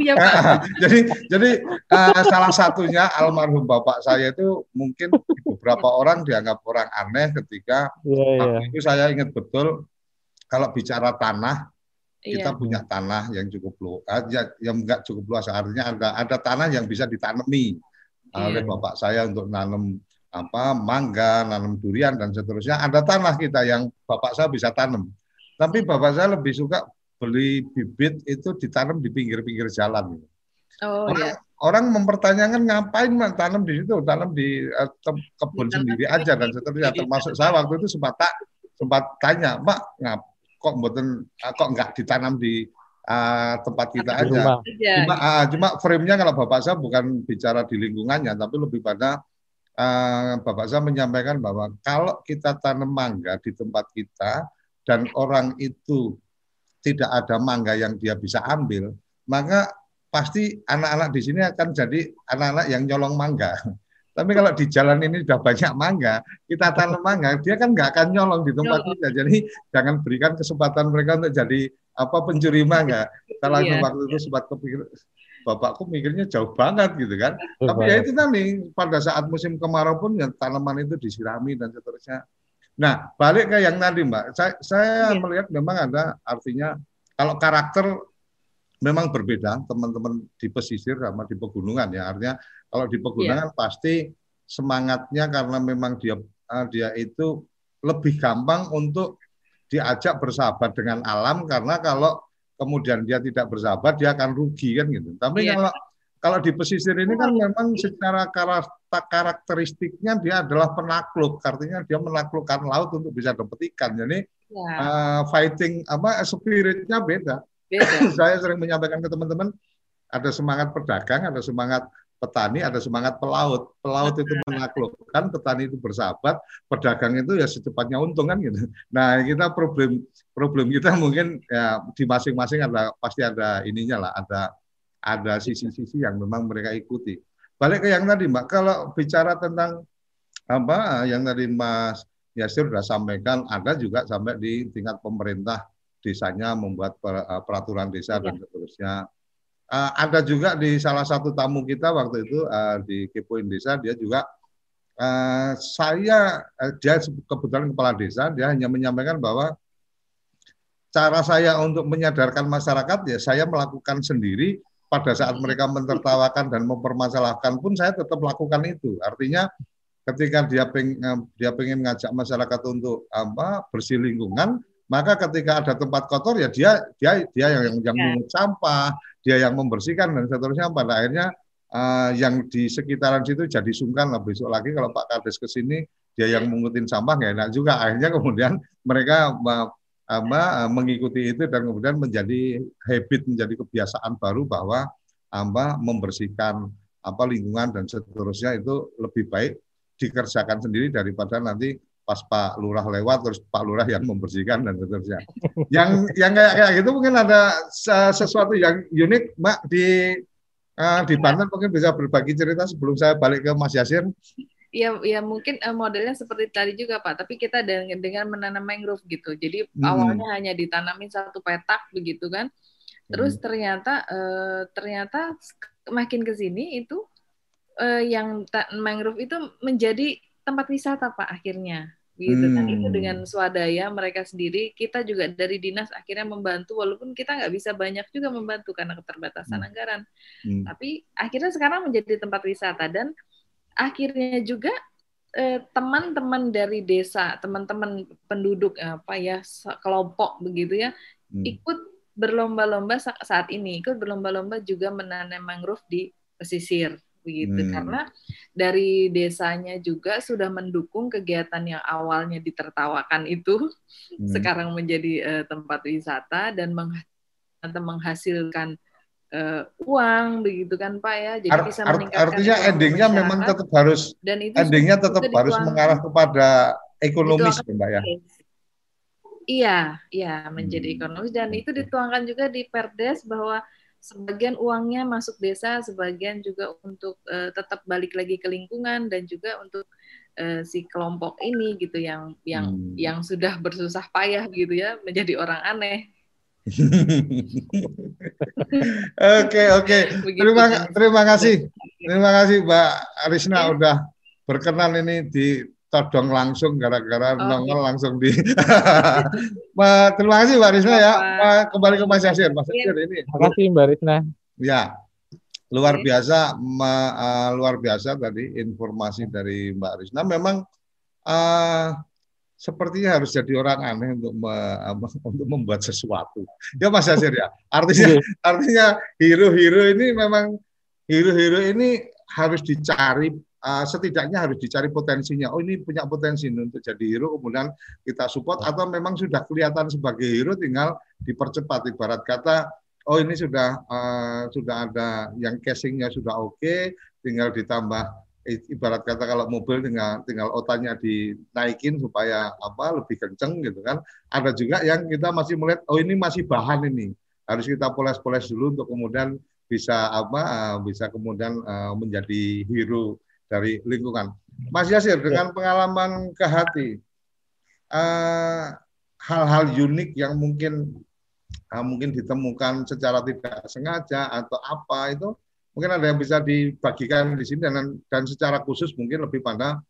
Iya Pak. jadi jadi eh, salah satunya almarhum bapak saya itu mungkin beberapa orang dianggap orang aneh ketika Iya, iya. waktu itu saya ingat betul kalau bicara tanah kita Iya. punya tanah yang cukup luas, ya, yang enggak cukup luas artinya ada ada tanah yang bisa ditanami oleh Iya. bapak saya untuk nanam apa mangga, nanam durian dan seterusnya. Ada tanah kita yang bapak saya bisa tanam. Tapi bapak saya lebih suka beli bibit itu ditanam di pinggir-pinggir jalan. Oh Orang, ya. orang mempertanyakan ngapain man tanam di situ, tanam di eh, tem- kebun Di sendiri aja dan seterusnya. Termasuk saya waktu itu sempat tak sempat tanya, Mak, ngap kok mboten eh, kok enggak ditanam di eh, tempat kita Di aja. rumah. Cuma, ah, cuma frame-nya kalau bapak saya bukan bicara di lingkungannya, tapi lebih pada eh, bapak saya menyampaikan bahwa kalau kita tanam mangga di tempat kita dan orang itu tidak ada mangga yang dia bisa ambil, maka pasti anak-anak di sini akan jadi anak-anak yang nyolong mangga. Tapi kalau di jalan ini sudah banyak mangga, kita tanam mangga, dia kan nggak akan nyolong di tempat kita. Jadi jangan berikan kesempatan mereka untuk jadi apa pencuri mangga. Salah iya. waktu itu sempat kepikir, bapakku mikirnya jauh banget gitu kan. Jauh Tapi ya banget. ya itu tadi pada saat musim kemarau pun ya tanaman itu disirami dan seterusnya. Nah balik ke yang tadi mbak, saya, saya iya. melihat memang ada artinya kalau karakter memang berbeda teman-teman di pesisir sama di pegunungan ya artinya kalau di pegunungan yeah. pasti semangatnya karena memang dia uh, dia itu lebih gampang untuk diajak bersahabat dengan alam karena kalau kemudian dia tidak bersahabat dia akan rugi kan gitu tapi yeah. kalau kalau di pesisir ini kan memang secara karakter karakteristiknya dia adalah penakluk artinya dia menaklukkan laut untuk bisa dapat ikan jadi yeah. uh, fighting apa spiritnya beda saya sering menyampaikan ke teman-teman ada semangat pedagang, ada semangat petani, ada semangat pelaut. Pelaut itu menaklukkan, petani itu bersahabat, pedagang itu ya secepatnya untung kan gitu. Nah kita problem problem kita mungkin ya di masing-masing ada pasti ada ininya lah, ada ada sisi-sisi yang memang mereka ikuti. Balik ke yang tadi Mbak, kalau bicara tentang apa yang tadi Mas Yasir sudah sampaikan, ada juga sampai di tingkat pemerintah desanya membuat eh, peraturan desa ya. dan seterusnya. Uh, ada juga di salah satu tamu kita waktu itu uh, di Kepoin Desa dia juga uh, saya uh, dia kebetulan kepala desa dia hanya menyampaikan bahwa cara saya untuk menyadarkan masyarakat ya saya melakukan sendiri pada saat mereka mentertawakan dan mempermasalahkan pun saya tetap lakukan itu. Artinya ketika dia pengen dia pengen ngajak masyarakat untuk apa bersih lingkungan maka ketika ada tempat kotor ya dia dia dia yang yang ya. sampah, dia yang membersihkan dan seterusnya. Pada akhirnya uh, yang di sekitaran situ jadi sungkan lah. Besok lagi kalau Pak Kades ke sini dia yang mengutin sampah nggak enak juga. Akhirnya kemudian mereka apa mengikuti itu dan kemudian menjadi habit menjadi kebiasaan baru bahwa apa membersihkan apa lingkungan dan seterusnya itu lebih baik dikerjakan sendiri daripada nanti pas Pak Lurah lewat terus Pak Lurah yang membersihkan dan seterusnya. yang yang kayak kayak gitu mungkin ada sesuatu yang unik Mbak di uh, di Banten mungkin bisa berbagi cerita sebelum saya balik ke Mas Yasir. Ya, ya mungkin uh, modelnya seperti tadi juga Pak, tapi kita dengan, dengan menanam mangrove gitu. Jadi hmm. awalnya hanya ditanamin satu petak begitu kan. Terus hmm. ternyata uh, ternyata makin ke sini itu uh, yang mangrove itu menjadi tempat wisata Pak akhirnya gitu hmm. kan itu dengan hmm. swadaya mereka sendiri kita juga dari dinas akhirnya membantu walaupun kita nggak bisa banyak juga membantu karena keterbatasan hmm. anggaran hmm. tapi akhirnya sekarang menjadi tempat wisata dan akhirnya juga eh, teman-teman dari desa teman-teman penduduk apa ya kelompok begitu ya hmm. ikut berlomba-lomba saat ini ikut berlomba-lomba juga menanam mangrove di pesisir begitu hmm. karena dari desanya juga sudah mendukung kegiatan yang awalnya ditertawakan itu hmm. sekarang menjadi uh, tempat wisata dan meng menghasilkan uh, uang begitu kan Pak ya jadi art, bisa meningkatkan artinya endingnya memang tetap harus dan itu endingnya tetap harus mengarah kepada ekonomis ya, Mbak ya iya iya menjadi hmm. ekonomis dan itu dituangkan juga di Perdes bahwa sebagian uangnya masuk desa, sebagian juga untuk uh, tetap balik lagi ke lingkungan dan juga untuk uh, si kelompok ini gitu yang yang hmm. yang sudah bersusah payah gitu ya menjadi orang aneh. Oke oke. Terima terima kasih. Terima kasih Mbak Arisna okay. udah berkenan ini di todong langsung gara-gara okay. nongol langsung di. Terima kasih Mbak Risna ya. Kembali ke Mas Yasir. Mas Yasir ini. Terima kasih Mbak Risna. Ya, luar biasa, ma, uh, luar biasa tadi informasi dari Mbak Risna. Memang uh, sepertinya harus jadi orang aneh untuk me, untuk membuat sesuatu. Ya Mas Yasir ya. Artinya iya. artinya hero-hero ini memang hero-hero ini harus dicari uh, setidaknya harus dicari potensinya. Oh ini punya potensi untuk jadi hero, kemudian kita support atau memang sudah kelihatan sebagai hero, tinggal dipercepat. Ibarat kata, oh ini sudah uh, sudah ada yang casingnya sudah oke, okay, tinggal ditambah ibarat kata kalau mobil tinggal tinggal otaknya dinaikin supaya apa lebih kenceng gitu kan. Ada juga yang kita masih melihat oh ini masih bahan ini harus kita poles-poles dulu untuk kemudian bisa apa uh, bisa kemudian uh, menjadi hero dari lingkungan. Mas Yasir dengan pengalaman ke hati hal hal-hal unik yang mungkin mungkin ditemukan secara tidak sengaja atau apa itu mungkin ada yang bisa dibagikan di sini dan dan secara khusus mungkin lebih pada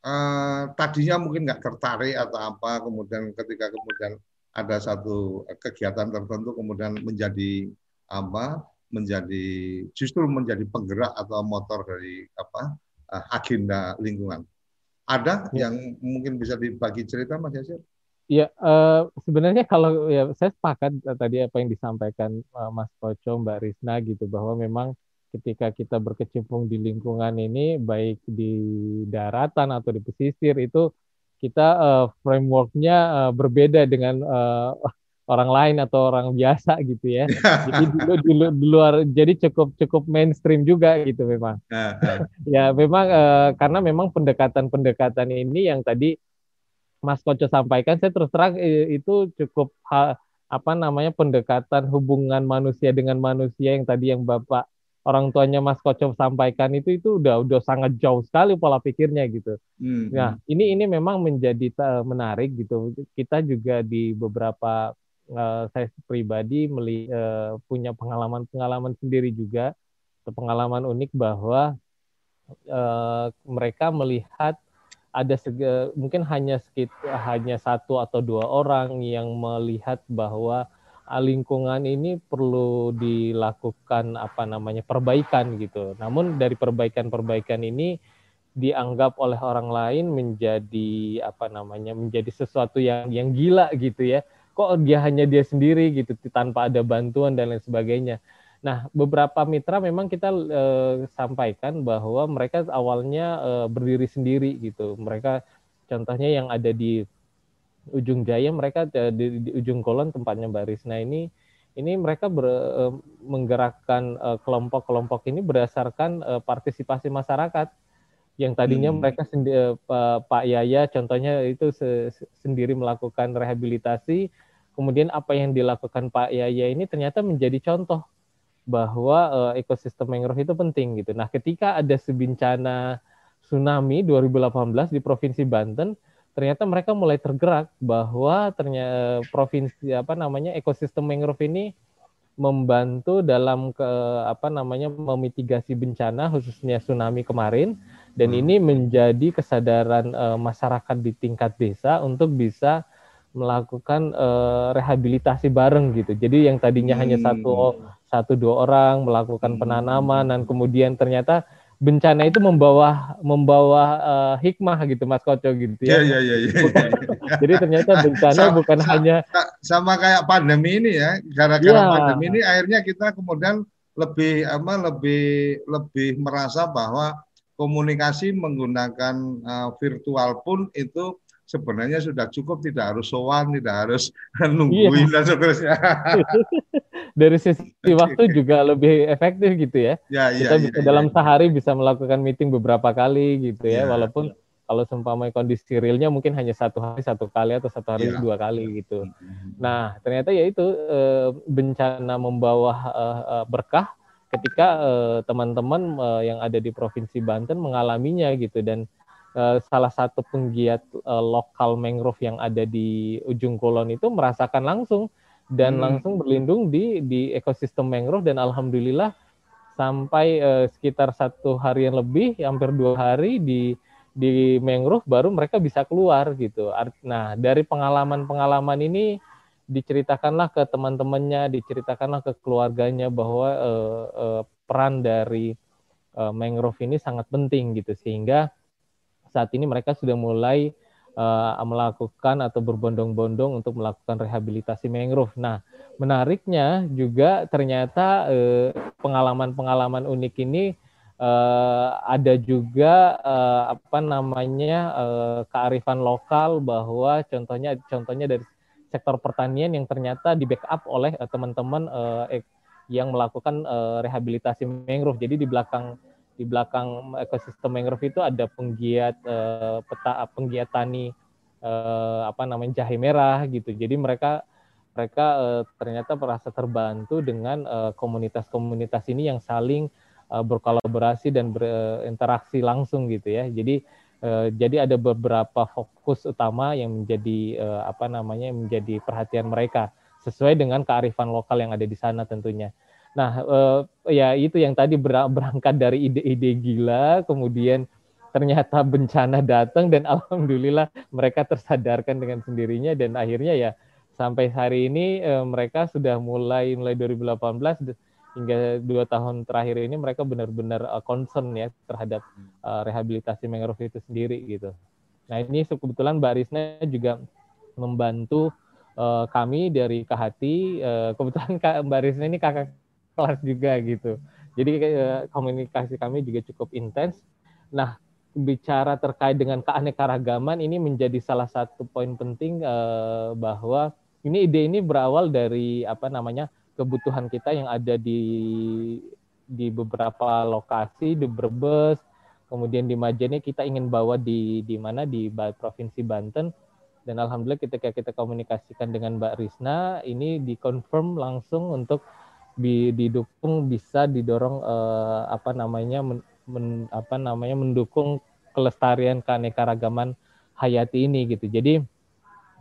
uh, tadinya mungkin nggak tertarik atau apa kemudian ketika kemudian ada satu kegiatan tertentu kemudian menjadi apa menjadi justru menjadi penggerak atau motor dari apa uh, agenda lingkungan. Ada ya. yang mungkin bisa dibagi cerita Mas Yasir? Ya, uh, sebenarnya kalau ya saya sepakat tadi apa yang disampaikan uh, Mas Koco, Mbak Risna gitu bahwa memang ketika kita berkecimpung di lingkungan ini baik di daratan atau di pesisir itu kita uh, frameworknya uh, berbeda dengan uh, orang lain atau orang biasa gitu ya. jadi dulu dulu di luar jadi cukup cukup mainstream juga gitu memang. ya memang uh, karena memang pendekatan-pendekatan ini yang tadi Mas Koco sampaikan saya terus terang itu cukup apa namanya pendekatan hubungan manusia dengan manusia yang tadi yang Bapak orang tuanya Mas Koco sampaikan itu itu udah udah sangat jauh sekali pola pikirnya gitu. Hmm. Nah, ini ini memang menjadi menarik gitu. Kita juga di beberapa uh, saya pribadi meli, uh, punya pengalaman-pengalaman sendiri juga, pengalaman unik bahwa uh, mereka melihat ada sege, mungkin hanya sekitar hanya satu atau dua orang yang melihat bahwa lingkungan ini perlu dilakukan apa namanya perbaikan gitu. Namun dari perbaikan-perbaikan ini dianggap oleh orang lain menjadi apa namanya menjadi sesuatu yang yang gila gitu ya kok dia hanya dia sendiri gitu tanpa ada bantuan dan lain sebagainya. Nah, beberapa mitra memang kita eh, sampaikan bahwa mereka awalnya eh, berdiri sendiri gitu. Mereka contohnya yang ada di ujung jaya, mereka eh, di, di ujung kolon tempatnya Mbak Risna ini, ini mereka ber, eh, menggerakkan eh, kelompok-kelompok ini berdasarkan eh, partisipasi masyarakat yang tadinya hmm. mereka sendi, uh, Pak Yaya contohnya itu se sendiri melakukan rehabilitasi kemudian apa yang dilakukan Pak Yaya ini ternyata menjadi contoh bahwa uh, ekosistem mangrove itu penting gitu. Nah, ketika ada sebencana tsunami 2018 di Provinsi Banten, ternyata mereka mulai tergerak bahwa ternyata provinsi apa namanya ekosistem mangrove ini membantu dalam ke apa namanya memitigasi bencana khususnya tsunami kemarin dan hmm. ini menjadi kesadaran uh, masyarakat di tingkat desa untuk bisa melakukan uh, rehabilitasi bareng gitu. Jadi yang tadinya hmm. hanya satu satu dua orang melakukan hmm. penanaman dan kemudian ternyata bencana itu membawa membawa uh, hikmah gitu Mas Koco gitu ya. Iya iya iya. Ya. Jadi ternyata bencana sama, bukan sama, hanya sama kayak pandemi ini ya. Gara-gara ya. pandemi ini akhirnya kita kemudian lebih apa lebih lebih merasa bahwa komunikasi menggunakan uh, virtual pun itu sebenarnya sudah cukup tidak harus sowan tidak harus nungguin iya. dan seterusnya dari sisi waktu juga lebih efektif gitu ya, ya, ya kita ya, bisa ya, dalam ya. sehari bisa melakukan meeting beberapa kali gitu ya, ya walaupun kalau seumpama kondisi realnya mungkin hanya satu hari satu kali atau satu hari ya. dua kali gitu. Hmm. Nah ternyata ya itu eh, bencana membawa eh, berkah ketika eh, teman-teman yang ada di provinsi Banten mengalaminya gitu dan salah satu penggiat lokal mangrove yang ada di ujung kulon itu merasakan langsung dan hmm. langsung berlindung di di ekosistem mangrove dan alhamdulillah sampai uh, sekitar satu harian lebih hampir dua hari di di mangrove baru mereka bisa keluar gitu. Nah, dari pengalaman-pengalaman ini diceritakanlah ke teman-temannya, diceritakanlah ke keluarganya bahwa uh, uh, peran dari uh, mangrove ini sangat penting gitu sehingga saat ini mereka sudah mulai uh, melakukan atau berbondong-bondong untuk melakukan rehabilitasi mangrove. Nah, menariknya juga ternyata pengalaman-pengalaman uh, unik ini uh, ada juga uh, apa namanya uh, kearifan lokal bahwa contohnya contohnya dari sektor pertanian yang ternyata di backup oleh teman-teman uh, yang melakukan uh, rehabilitasi mangrove. Jadi di belakang di belakang ekosistem mangrove itu ada penggiat uh, peta penggiat tani uh, apa namanya jahe merah gitu. Jadi mereka mereka uh, ternyata merasa terbantu dengan komunitas-komunitas uh, ini yang saling uh, berkolaborasi dan berinteraksi langsung gitu ya. Jadi uh, jadi ada beberapa fokus utama yang menjadi uh, apa namanya menjadi perhatian mereka sesuai dengan kearifan lokal yang ada di sana tentunya. Nah, uh, ya itu yang tadi berangkat dari ide-ide gila, kemudian ternyata bencana datang dan alhamdulillah mereka tersadarkan dengan sendirinya dan akhirnya ya sampai hari ini uh, mereka sudah mulai mulai 2018 hingga dua tahun terakhir ini mereka benar-benar uh, concern ya terhadap uh, rehabilitasi mangrove itu sendiri gitu. Nah ini kebetulan Mbak juga membantu uh, kami dari Kahati. Uh, kebetulan Mbak ini kakak kelas juga gitu. Jadi uh, komunikasi kami juga cukup intens. Nah bicara terkait dengan keanekaragaman ini menjadi salah satu poin penting uh, bahwa ini ide ini berawal dari apa namanya kebutuhan kita yang ada di di beberapa lokasi di Brebes, kemudian di Majene kita ingin bawa di di mana di provinsi Banten dan alhamdulillah ketika kita komunikasikan dengan Mbak Risna ini dikonfirm langsung untuk didukung bisa didorong eh, apa namanya men, men, apa namanya mendukung kelestarian keanekaragaman hayati ini gitu. Jadi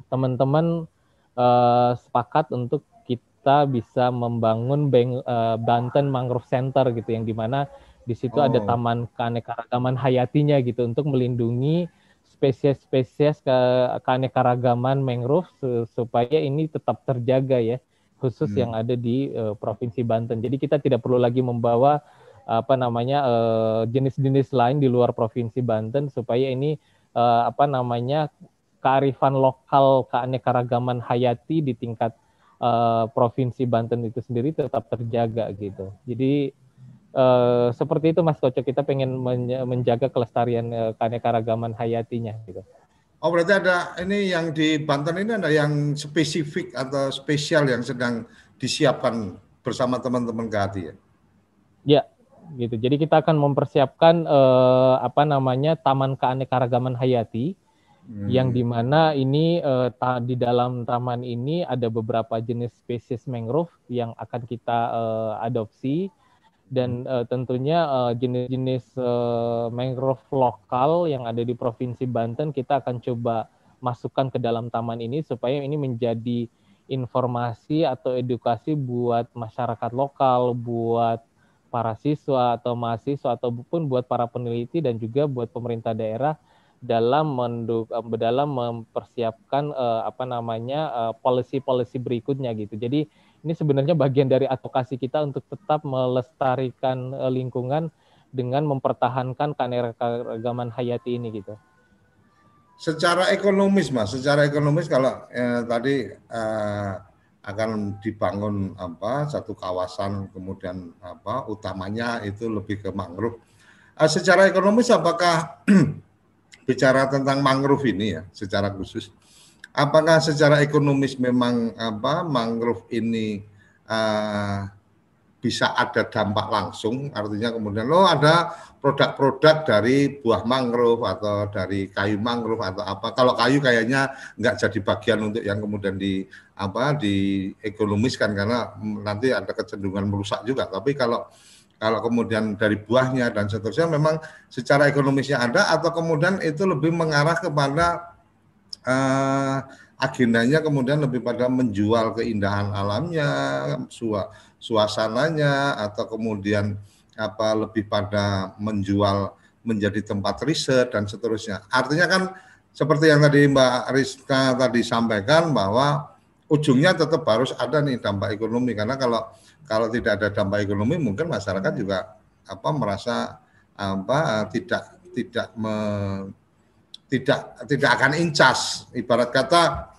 teman-teman eh, sepakat untuk kita bisa membangun Beng, eh, Banten Mangrove Center gitu yang di mana di situ oh. ada taman keanekaragaman hayatinya gitu untuk melindungi spesies-spesies ke keanekaragaman mangrove supaya ini tetap terjaga ya khusus hmm. yang ada di uh, provinsi Banten. Jadi kita tidak perlu lagi membawa apa namanya eh, jenis-jenis uh, lain di luar provinsi Banten supaya ini uh, apa namanya kearifan lokal keanekaragaman hayati di tingkat uh, provinsi Banten itu sendiri tetap terjaga gitu. Jadi uh, seperti itu Mas Kocok kita pengen menjaga kelestarian uh, keanekaragaman hayatinya gitu. Oh berarti ada ini yang di Banten ini ada yang spesifik atau spesial yang sedang disiapkan bersama teman-teman Gati ya? Ya, gitu. Jadi kita akan mempersiapkan eh, apa namanya Taman Keanekaragaman Hayati hmm. yang di mana ini eh, ta, di dalam taman ini ada beberapa jenis spesies mangrove yang akan kita eh, adopsi dan uh, tentunya jenis-jenis uh, mangrove lokal yang ada di provinsi Banten kita akan coba masukkan ke dalam taman ini supaya ini menjadi informasi atau edukasi buat masyarakat lokal, buat para siswa atau mahasiswa ataupun buat para peneliti dan juga buat pemerintah daerah dalam menduk dalam mempersiapkan uh, apa namanya uh, policy-policy berikutnya gitu. Jadi ini sebenarnya bagian dari advokasi kita untuk tetap melestarikan uh, lingkungan dengan mempertahankan keanekaragaman hayati ini gitu. Secara ekonomis, Mas, secara ekonomis kalau eh, tadi eh, akan dibangun apa satu kawasan kemudian apa utamanya itu lebih ke mangrove. Uh, secara ekonomis apakah bicara tentang mangrove ini ya secara khusus apakah secara ekonomis memang apa mangrove ini uh, bisa ada dampak langsung? Artinya kemudian lo ada produk-produk dari buah mangrove atau dari kayu mangrove atau apa. Kalau kayu kayaknya nggak jadi bagian untuk yang kemudian di apa di ekonomiskan karena nanti ada kecenderungan merusak juga. Tapi kalau kalau kemudian dari buahnya dan seterusnya memang secara ekonomisnya ada atau kemudian itu lebih mengarah kepada uh, agendanya kemudian lebih pada menjual keindahan alamnya, suasananya atau kemudian apa lebih pada menjual menjadi tempat riset dan seterusnya. Artinya kan seperti yang tadi Mbak Rizka tadi sampaikan bahwa ujungnya tetap harus ada nih dampak ekonomi karena kalau kalau tidak ada dampak ekonomi mungkin masyarakat juga apa merasa apa tidak tidak me, tidak tidak akan incas ibarat kata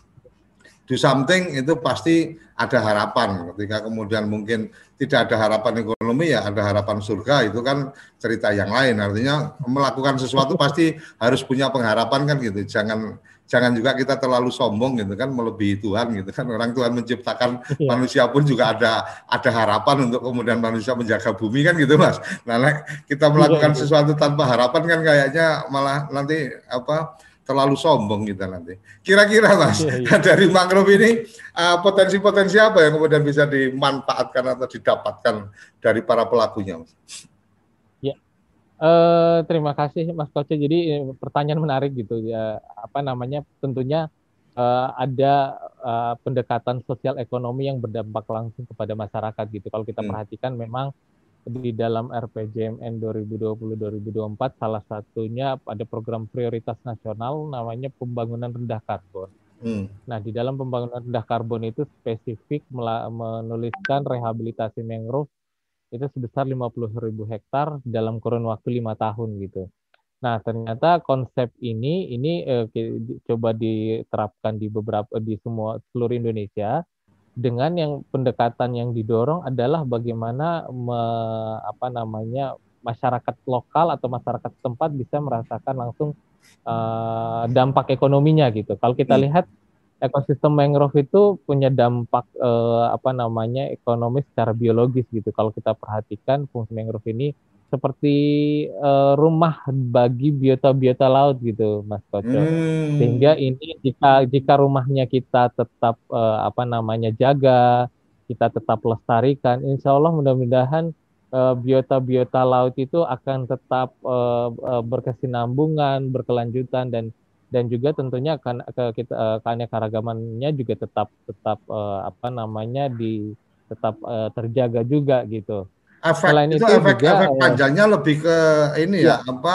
do something itu pasti ada harapan. Ketika kemudian mungkin tidak ada harapan ekonomi ya ada harapan surga itu kan cerita yang lain. Artinya melakukan sesuatu pasti harus punya pengharapan kan gitu. Jangan jangan juga kita terlalu sombong gitu kan melebihi Tuhan gitu kan. Orang Tuhan menciptakan ya. manusia pun juga ada ada harapan untuk kemudian manusia menjaga bumi kan gitu Mas. Nah, kita melakukan iya, sesuatu tanpa harapan kan kayaknya malah nanti apa terlalu sombong kita nanti. Kira-kira Mas, Iya, iya. dari mangrove ini uh, potensi-potensi apa yang kemudian bisa dimanfaatkan atau didapatkan dari para pelakunya, Mas? Eh, terima kasih Mas Koce. Jadi eh, pertanyaan menarik gitu ya. Apa namanya? Tentunya eh, ada eh, pendekatan sosial ekonomi yang berdampak langsung kepada masyarakat gitu. Kalau kita Hmm. perhatikan memang di dalam RPJMN 2020-2024 salah satunya ada program prioritas nasional namanya pembangunan rendah karbon. Hmm. Nah, di dalam pembangunan rendah karbon itu spesifik menuliskan rehabilitasi mangrove itu sebesar 50.000 hektar dalam kurun waktu lima tahun gitu. Nah, ternyata konsep ini ini eh, coba diterapkan di beberapa di semua seluruh Indonesia dengan yang pendekatan yang didorong adalah bagaimana me- apa namanya masyarakat lokal atau masyarakat tempat bisa merasakan langsung eh, dampak ekonominya gitu. Kalau kita Hmm. lihat ekosistem mangrove itu punya dampak eh, apa namanya ekonomis secara biologis gitu. Kalau kita perhatikan fungsi mangrove ini seperti eh, rumah bagi biota-biota laut gitu, Mas Koco. Hmm. Sehingga ini jika jika rumahnya kita tetap eh, apa namanya jaga, kita tetap lestarikan, insya Allah mudah-mudahan eh, biota-biota laut itu akan tetap eh, eh, berkesinambungan, berkelanjutan dan dan juga tentunya akan ke kita eh, keanekaragamannya juga tetap tetap eh, apa namanya di tetap eh, terjaga juga gitu. efek Selain itu itu efek juga, efek panjangnya lebih ke ini Ya. ya apa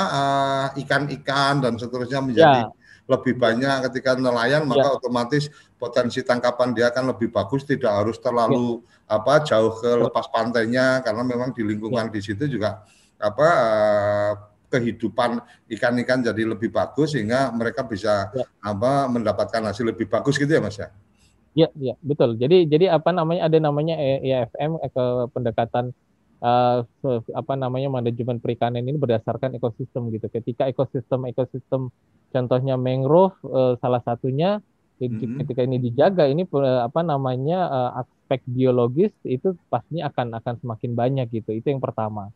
ikan-ikan dan seterusnya menjadi Ya, lebih banyak. Ketika nelayan maka otomatis potensi tangkapan dia akan lebih bagus tidak harus terlalu apa jauh ke lepas pantainya. Karena memang di lingkungan di situ juga apa eh, kehidupan ikan-ikan jadi lebih bagus sehingga mereka bisa Ya. apa mendapatkan hasil lebih bagus gitu ya Mas ya. ya, ya, betul. Jadi jadi apa namanya ada namanya E- EAFM eh, ke pendekatan se- apa namanya manajemen perikanan ini berdasarkan ekosistem gitu. Ketika ekosistem ekosistem contohnya mangrove eh, salah satunya Mhm. ketika ini dijaga ini eh, apa namanya eh, aspek biologis itu pastinya akan akan semakin banyak gitu. Itu yang pertama.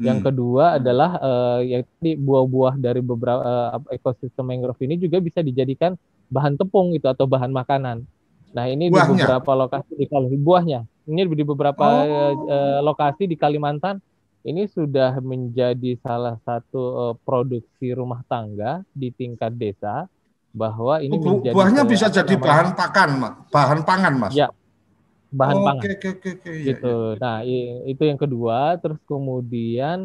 Yang Hmm. kedua adalah eh, ya tadi buah-buah dari beberapa apa, ekosistem mangrove ini juga bisa dijadikan bahan tepung itu atau bahan makanan. Nah ini di Buahnya? beberapa lokasi di Kalimantan buahnya. Ini di beberapa Oh. eh, lokasi di Kalimantan ini sudah menjadi salah satu eh, produksi rumah tangga di tingkat desa bahwa ini Bu- menjadi buahnya bisa jadi bahan pakan, Mas. Bahan pangan, Mas. Ya, bahan Oh, pangan Oke, oke, oke, oke. Iya, gitu. Nah, i- itu yang kedua. Terus kemudian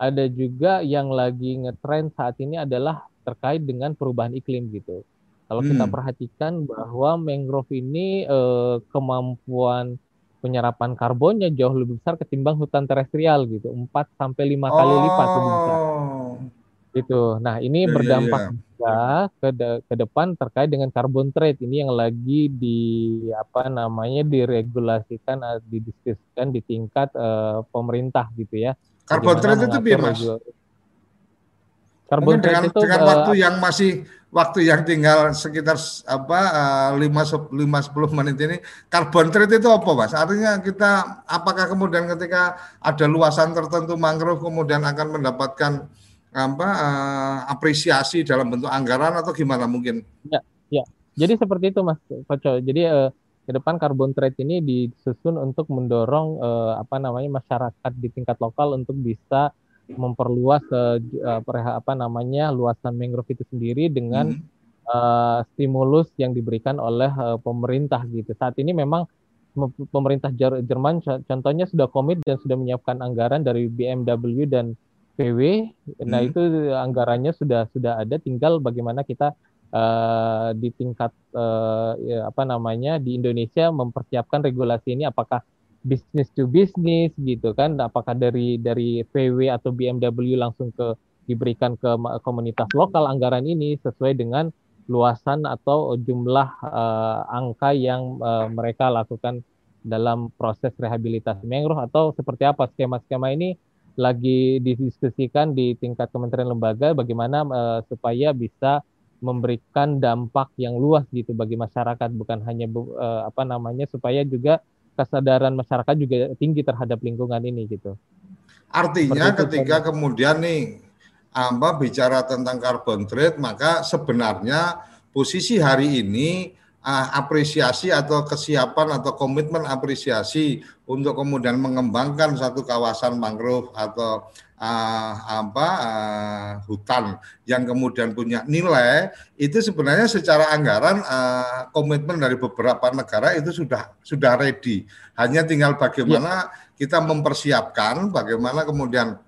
ada juga yang lagi ngetren saat ini adalah terkait dengan perubahan iklim gitu. Kalau kita Hmm. perhatikan bahwa mangrove ini eh, kemampuan penyerapan karbonnya jauh lebih besar ketimbang hutan terestrial gitu, 4 sampai 5 kali lipat lebih besar Oh. gitu. Nah, ini Iya, iya, berdampak iya. Juga ke de- ke depan terkait dengan carbon trade ini yang lagi di apa namanya diregulasikan eh, didiskusikan di tingkat eh, pemerintah gitu ya. Carbon trade itu mengatur Mas? Carbon Mungkin trade dengan, itu dengan eh, waktu yang masih waktu yang tinggal sekitar apa lima lima sepuluh menit ini carbon trade itu apa mas? Artinya kita apakah kemudian ketika ada luasan tertentu mangrove kemudian akan mendapatkan apa eh, apresiasi dalam bentuk anggaran atau gimana mungkin? Jadi seperti itu Mas Koco. Jadi eh, ke depan carbon trade ini disusun untuk mendorong eh, apa namanya masyarakat di tingkat lokal untuk bisa memperluas perha- apa namanya luasan mangrove itu sendiri dengan Hmm. eh, stimulus yang diberikan oleh eh, pemerintah gitu. Saat ini memang mem- pemerintah Jer- Jerman co- contohnya sudah komit dan sudah menyiapkan anggaran dari BMW dan PW. Nah, Hmm. itu anggarannya sudah sudah ada tinggal bagaimana kita eh, di tingkat eh, ya, apa namanya di Indonesia mempersiapkan regulasi ini apakah bisnis to bisnis gitu kan apakah dari dari PW atau BMW langsung ke diberikan ke komunitas lokal anggaran ini sesuai dengan luasan atau jumlah eh, angka yang eh, mereka lakukan dalam proses rehabilitasi mangrove atau seperti apa skema-skema ini lagi didiskusikan di tingkat kementerian lembaga bagaimana eh, supaya bisa memberikan dampak yang luas gitu bagi masyarakat bukan hanya eh, apa namanya supaya juga kesadaran masyarakat juga tinggi terhadap lingkungan ini gitu. Artinya itu, ketika kemudian nih apa bicara tentang carbon trade, maka sebenarnya posisi hari ini uh, apresiasi atau kesiapan atau komitmen apresiasi untuk kemudian mengembangkan satu kawasan mangrove atau uh, apa uh, hutan yang kemudian punya nilai itu sebenarnya secara anggaran uh, komitmen dari beberapa negara itu sudah sudah ready hanya tinggal bagaimana ya. kita mempersiapkan bagaimana kemudian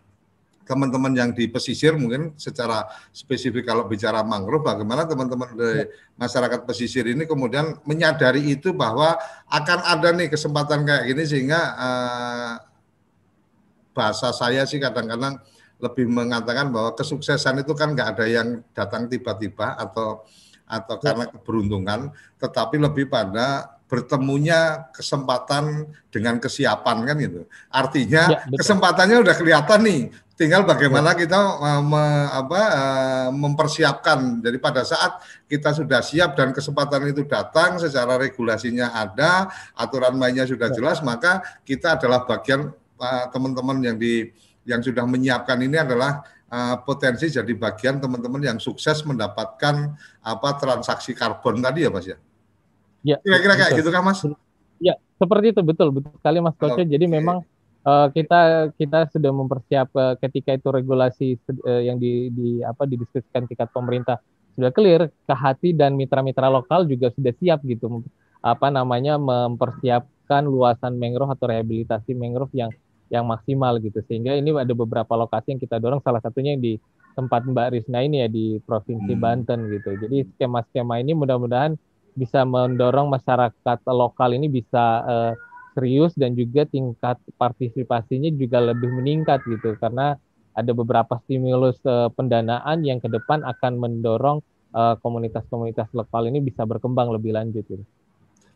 teman-teman yang di pesisir mungkin secara spesifik kalau bicara mangrove bagaimana teman-teman dari ya. masyarakat pesisir ini kemudian menyadari itu bahwa akan ada nih kesempatan kayak gini sehingga uh, bahasa saya sih kadang-kadang lebih mengatakan bahwa kesuksesan itu kan nggak ada yang datang tiba-tiba atau atau ya. karena keberuntungan tetapi lebih pada bertemunya kesempatan dengan kesiapan kan gitu. Artinya ya, kesempatannya udah kelihatan nih. Tinggal bagaimana kita uh, me, apa, uh, mempersiapkan. Jadi pada saat kita sudah siap dan kesempatan itu datang, secara regulasinya ada, aturan mainnya sudah ya. jelas, maka kita adalah bagian uh, teman-teman yang di yang sudah menyiapkan ini adalah uh, potensi jadi bagian teman-teman yang sukses mendapatkan apa transaksi karbon tadi ya Mas ya. Ya. Kira-kira kayak gitu kan Mas? Ya, seperti itu betul betul sekali Mas Koce. Okay. Jadi memang uh, kita kita sudah mempersiapkan ketika itu regulasi uh, yang di, di apa didiskusikan tingkat pemerintah sudah clear, Kehati dan mitra-mitra lokal juga sudah siap gitu. Apa namanya mempersiapkan luasan mangrove atau rehabilitasi mangrove yang yang maksimal gitu. Sehingga ini ada beberapa lokasi yang kita dorong. Salah satunya yang di tempat Mbak Risna ini ya di provinsi hmm. Banten gitu. Jadi skema-skema ini mudah-mudahan bisa mendorong masyarakat lokal ini bisa uh, serius dan juga tingkat partisipasinya juga lebih meningkat gitu karena ada beberapa stimulus uh, pendanaan yang ke depan akan mendorong uh, komunitas-komunitas lokal ini bisa berkembang lebih lanjut gitu.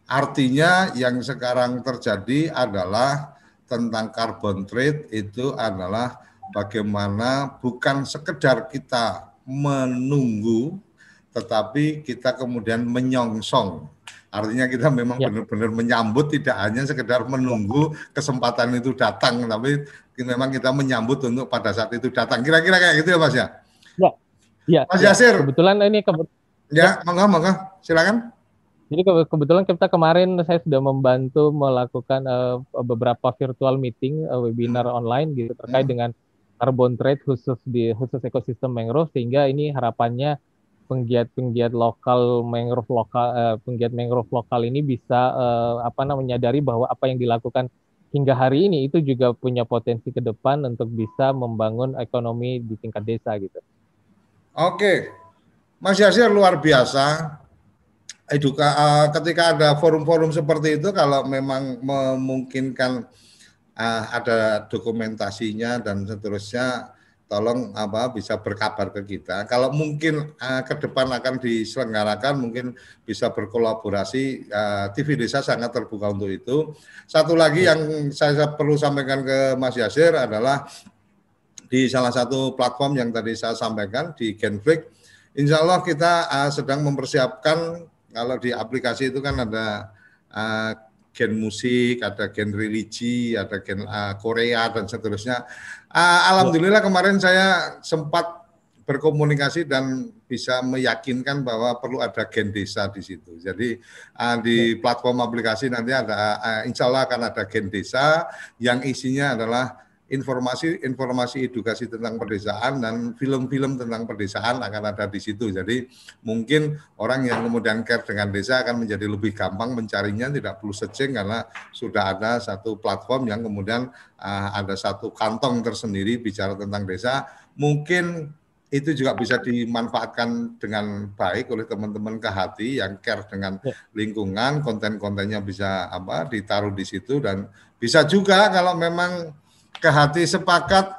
Artinya yang sekarang terjadi adalah tentang carbon trade itu adalah bagaimana bukan sekedar kita menunggu tetapi kita kemudian menyongsong Artinya kita memang ya. benar-benar menyambut tidak hanya sekedar menunggu kesempatan itu datang, tapi memang kita menyambut untuk pada saat itu datang. Kira-kira kayak gitu ya Mas ya? Ya. Ya. Mas ya. Yasir. Kebetulan ini kebet Ya, monggo monggo. Silakan. Jadi ke kebetulan kita kemarin saya sudah membantu melakukan uh, beberapa virtual meeting, uh, webinar hmm. online gitu terkait hmm. dengan carbon trade khusus di khusus ekosistem mangrove sehingga ini harapannya penggiat-penggiat lokal mangrove lokal uh, penggiat mangrove lokal ini bisa uh, apa namanya menyadari bahwa apa yang dilakukan hingga hari ini itu juga punya potensi ke depan untuk bisa membangun ekonomi di tingkat desa gitu. Oke, Mas Yasir luar biasa. Eduka, uh, ketika ada forum-forum seperti itu, kalau memang memungkinkan uh, ada dokumentasinya dan seterusnya, tolong apa bisa berkabar ke kita. Kalau mungkin uh, ke depan akan diselenggarakan, mungkin bisa berkolaborasi. Uh, TV Desa sangat terbuka untuk itu. Satu lagi yang saya perlu sampaikan ke Mas Yasir adalah di salah satu platform yang tadi saya sampaikan di Genflix, Insya Allah kita uh, sedang mempersiapkan kalau di aplikasi itu kan ada uh, gen musik, ada gen religi, ada gen uh, Korea dan seterusnya. Uh, Alhamdulillah kemarin saya sempat berkomunikasi dan bisa meyakinkan bahwa perlu ada gen desa di situ. Jadi uh, di platform aplikasi nanti ada, uh, insya Allah akan ada gen desa yang isinya adalah informasi-informasi edukasi tentang pedesaan dan film-film tentang pedesaan akan ada di situ. Jadi mungkin orang yang kemudian care dengan desa akan menjadi lebih gampang mencarinya, tidak perlu searching karena sudah ada satu platform yang kemudian uh, ada satu kantong tersendiri bicara tentang desa. Mungkin itu juga bisa dimanfaatkan dengan baik oleh teman-teman ke hati yang care dengan ya. lingkungan, konten-kontennya bisa apa ditaruh di situ dan bisa juga kalau memang ke hati sepakat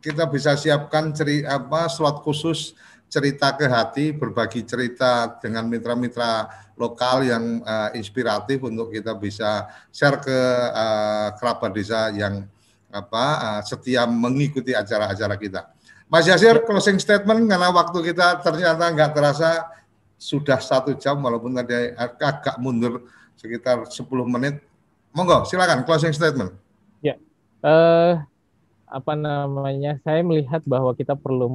kita bisa siapkan ceri, apa slot khusus cerita ke hati berbagi cerita dengan mitra-mitra lokal yang uh, inspiratif untuk kita bisa share ke uh, kerabat desa yang apa uh, setia mengikuti acara-acara kita. Mas Yasir closing statement karena waktu kita ternyata nggak terasa sudah satu jam walaupun tadi agak mundur sekitar 10 menit. Monggo silakan closing statement. Uh, apa namanya? Saya melihat bahwa kita perlu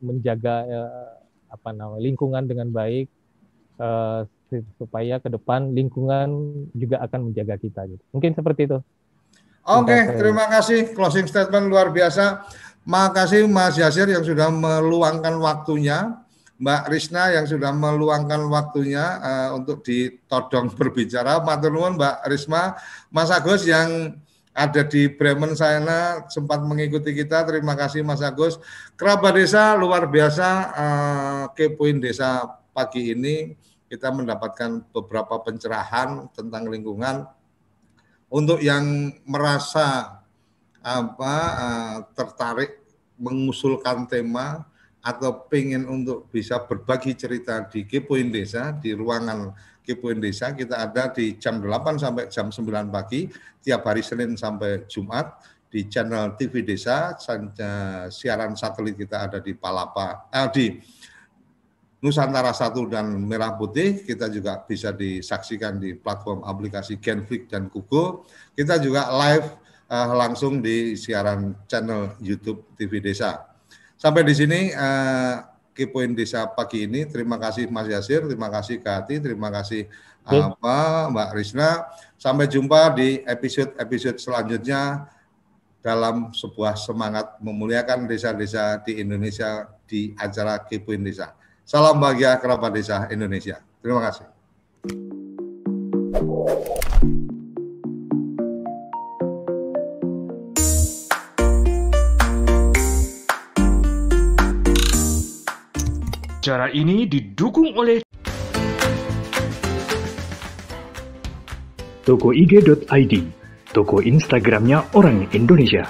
menjaga uh, apa namanya lingkungan dengan baik uh, supaya ke depan lingkungan juga akan menjaga kita gitu. Mungkin seperti itu. Oke, okay, terima kasih closing statement luar biasa. Makasih Mas Yasir yang sudah meluangkan waktunya, Mbak Risna yang sudah meluangkan waktunya uh, untuk ditodong berbicara. Matur nuwun Mbak Risma, Mas Agus yang ada di Bremen sana sempat mengikuti kita. Terima kasih Mas Agus. Kerabat desa luar biasa uh, kepoin desa pagi ini kita mendapatkan beberapa pencerahan tentang lingkungan untuk yang merasa apa uh, tertarik mengusulkan tema atau pengen untuk bisa berbagi cerita di Kepoin Desa di ruangan Kepoin Desa kita ada di jam 8 sampai jam 9 pagi tiap hari Senin sampai Jumat di channel TV Desa siaran satelit kita ada di Palapa eh, di Nusantara Satu dan Merah Putih kita juga bisa disaksikan di platform aplikasi Genflix dan Google. Kita juga live uh, langsung di siaran channel YouTube TV Desa. Sampai di sini uh, Kepoin Desa pagi ini. Terima kasih Mas Yasir, terima kasih Kati, terima kasih apa Mbak Risna. Sampai jumpa di episode-episode selanjutnya dalam sebuah semangat memuliakan desa-desa di Indonesia di acara Kepoin Desa. Salam bahagia kerabat desa Indonesia. Terima kasih. Cara ini didukung oleh Toko IG.id, toko Instagramnya orang Indonesia.